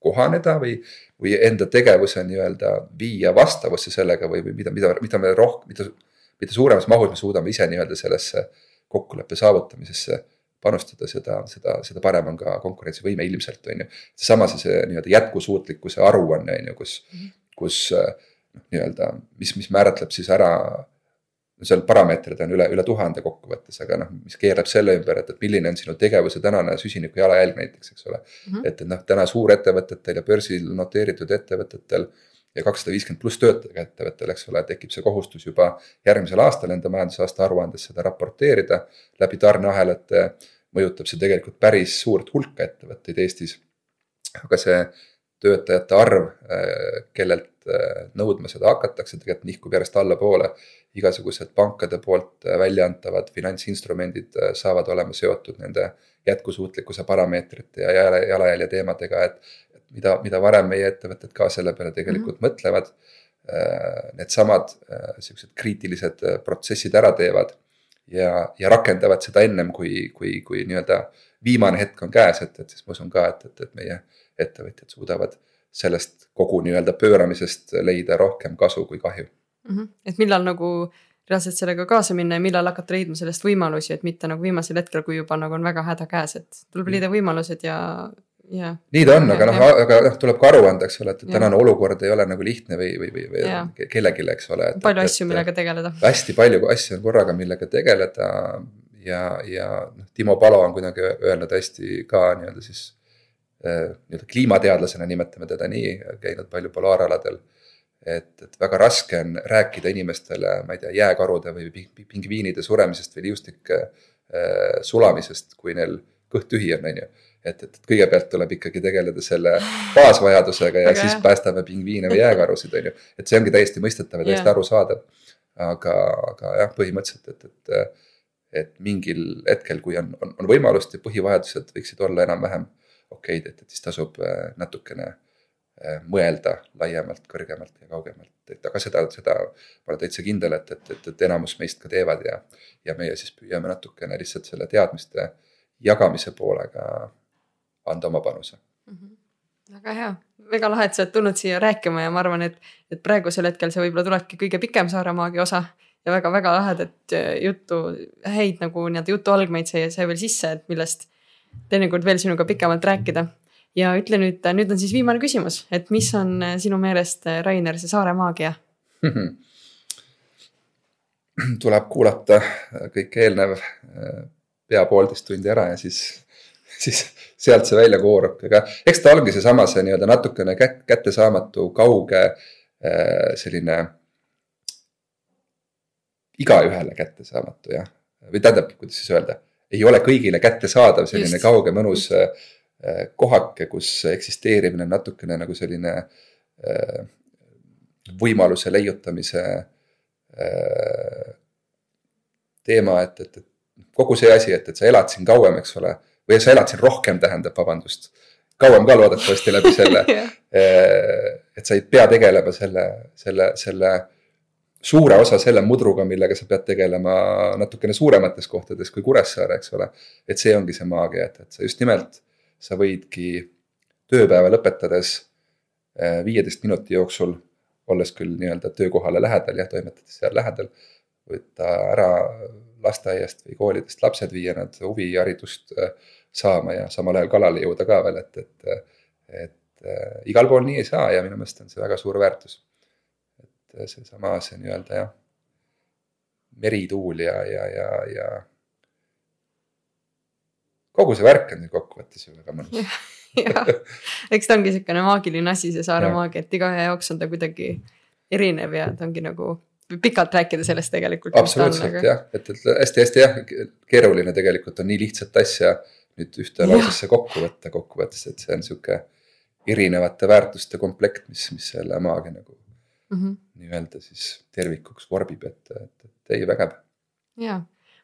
kohaneda või, või enda tegevuse nii-öelda viia vastavusse sellega või, või mida, mida, mida me rohkem, mida, mida suuremas mahus me suudame ise nii-öelda sellesse kokkuleppe saavutamisesse panustada, seda, seda, seda parem on ka konkurentsivõime ilmselt, on ju. seesama see, see nii-öelda jätkusuutlikkuse aruanne, on ju, kus mm, -hmm. kus noh, nii-öelda, mis, mis määratleb siis ära seal parameetrid on üle, üle tuhande kokkuvõttes, aga noh, mis keerab selle ümber, et, et milline on sinu tegevuse tänane süsiniku jalajälg näiteks, eks ole mm. -hmm. et, et noh, täna suurettevõtetel ja börsil noteeritud ettevõtetel ja kakssada viiskümmend pluss töötajaga ettevõttel, eks ole, tekib see kohustus juba järgmisel aastal enda majandusaasta aruandes seda raporteerida läbi tarneahelate mõjutab see tegelikult päris suurt hulka ettevõtteid Eestis. aga see töötajate arv, äh, kellelt äh, nõudma seda hakatakse, tegelikult nihkub järjest allapoole. igasugused pankade poolt äh, välja antavad finantsinstrumendid saavad olema seotud nende jätkusuutlikkuse parameetrite ja jalajälje teemadega, et. mida, mida varem meie ettevõtted ka selle peale tegelikult mm -hmm. mõtlevad. Needsamad siuksed kriitilised protsessid ära teevad ja, ja rakendavad seda ennem kui, kui, kui nii-öelda viimane hetk on käes, et, et siis ma usun ka, et, et, et meie ettevõtjad suudavad sellest kogu nii-öelda pööramisest leida rohkem kasu kui kahju mm. -hmm. et millal nagu reaalselt sellega kaasa minna ja millal hakata leidma sellest võimalusi, et mitte nagu viimasel hetkel, kui juba nagu on väga häda käes, et tuleb leida võimalused ja Yeah. nii ta on, aga noh, aga noh, tuleb ka aru anda, eks ole, et tänane olukord ei ole nagu lihtne või, või, või, või yeah. kellelegi, eks ole. palju et, asju, millega tegeleda. hästi palju asju on korraga, millega tegeleda ja, ja noh, Timo Palo on kuidagi öelnud hästi ka nii-öelda siis eh, nii-öelda kliimateadlasena nimetame teda nii, käinud palju polaaraladel. et, et väga raske on rääkida inimestele, ma ei tea, jääkarude või pingviinide suremisest või liustike äh, sulamisest, kui neil kõht tühi on, on ju et, et kõigepealt tuleb ikkagi tegeleda selle baasvajadusega ja aga siis jah. päästame pingviine või jääkarusid, on ju. et see ongi täiesti mõistetav ja täiesti arusaadav. aga, aga jah, põhimõtteliselt, et, et, et mingil hetkel, kui on, on, on võimalust ja põhivajadused võiksid olla enam-vähem okeid, et, et siis tasub äh, natukene äh, mõelda laiemalt, kõrgemalt ja kaugemalt, et aga seda, seda ma olen täitsa kindel, et, et, et, et enamus meist ka teevad ja. ja meie siis püüame natukene lihtsalt selle teadmiste jagamise poolega anda oma panuse mm. -hmm väga hea, väga lahe, et sa oled tulnud siia rääkima ja ma arvan, et, et praegusel hetkel see võib-olla tulebki kõige pikem Saaremaagi osa ja väga-väga lahedat äh, juttu, häid nagu nii-öelda jutu algmeid sai, sai veel sisse, et millest teinekord veel sinuga pikemalt rääkida. ja ütle nüüd, nüüd on siis viimane küsimus, et mis on äh, sinu meelest, äh, Rainer, see Saare maagia tuleb kuulata kõik eelnev pea poolteist tundi ära ja siis siis sealt see välja koorub, aga eks ta ongi seesama, see nii-öelda natukene kättesaamatu, kauge äh, selline igaühele kättesaamatu jah, või tähendab, kuidas siis öelda, ei ole kõigile kättesaadav selline Just. kauge mõnus äh, kohake, kus eksisteerimine on natukene nagu selline äh, võimaluse leiutamise teema, et, et, et kogu see asi, et, et sa elad siin kauem, eks ole, või sa elad siin rohkem, tähendab, vabandust kauem ka loodetavasti läbi selle yeah. et sa ei pea tegelema selle, selle, selle suure osa selle mudruga, millega sa pead tegelema natukene suuremates kohtades kui Kuressaare, eks ole. et see ongi see maagia, et, et sa just nimelt, sa võidki tööpäeva lõpetades eh, viieteist minuti jooksul, olles küll nii-öelda töökohale lähedal, jah, toimetades seal lähedal, võtta ära lasteaiast või koolidest lapsed, viia nad huviharidust äh, saama ja samal ajal kalale jõuda ka veel, et, et, et äh, igal pool nii ei saa ja minu meelest on see väga suur väärtus. et äh, seesama, see nii-öelda jah, merituul ja, ja, ja, ja kogu see värk on kokkuvõttes ju väga mõnus. Jah, eks ta ongi niisugune maagiline asi, see saare maagia, et igaühe jaoks on ta kuidagi erinev ja ta ongi nagu pikalt rääkida sellest tegelikult. absoluutselt jah, et, et hästi-hästi jah, keeruline tegelikult on nii lihtsat asja nüüd ühte lausesse kokku võtta kokkuvõttes, et see on sihuke erinevate väärtuste komplekt, mis, mis selle maagia nagu mm -hmm. nii-öelda siis tervikuks vorbib, et, et, et ei vägev. ja,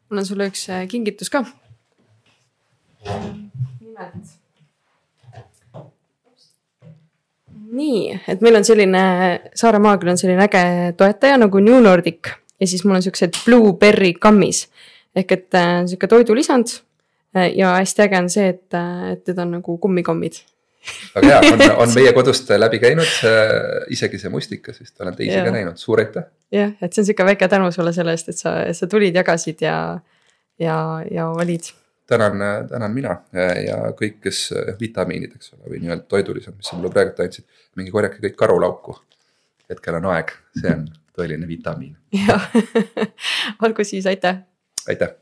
mul on sulle üks äh, kingitus ka. nimelt. Nii, et meil on selline, Saare Maagil on selline äge toetaja nagu New Nordic ja siis mul on siuksed blueberry kammis ehk et äh, sihuke toidulisand Äh, ja hästi äge on see, et, äh, et need on nagu kummikommid väga hea, on, on meie kodust läbi käinud isegi see mustikas vist, olen teisi ja. ka näinud, suur aitäh. jah, et see on sihuke väike tänu sulle selle eest, et sa, sa tulid, jagasid ja, ja, ja olid. Tänan, tänan mina ja kõik, kes vitamiinid, eks ole, või nii-öelda toidulised, mis sa mulle praegu andsid, minge korjake kõik karulauku. hetkel on aeg, see on tõeline vitamiin. jah olgu siis, aitäh. aitäh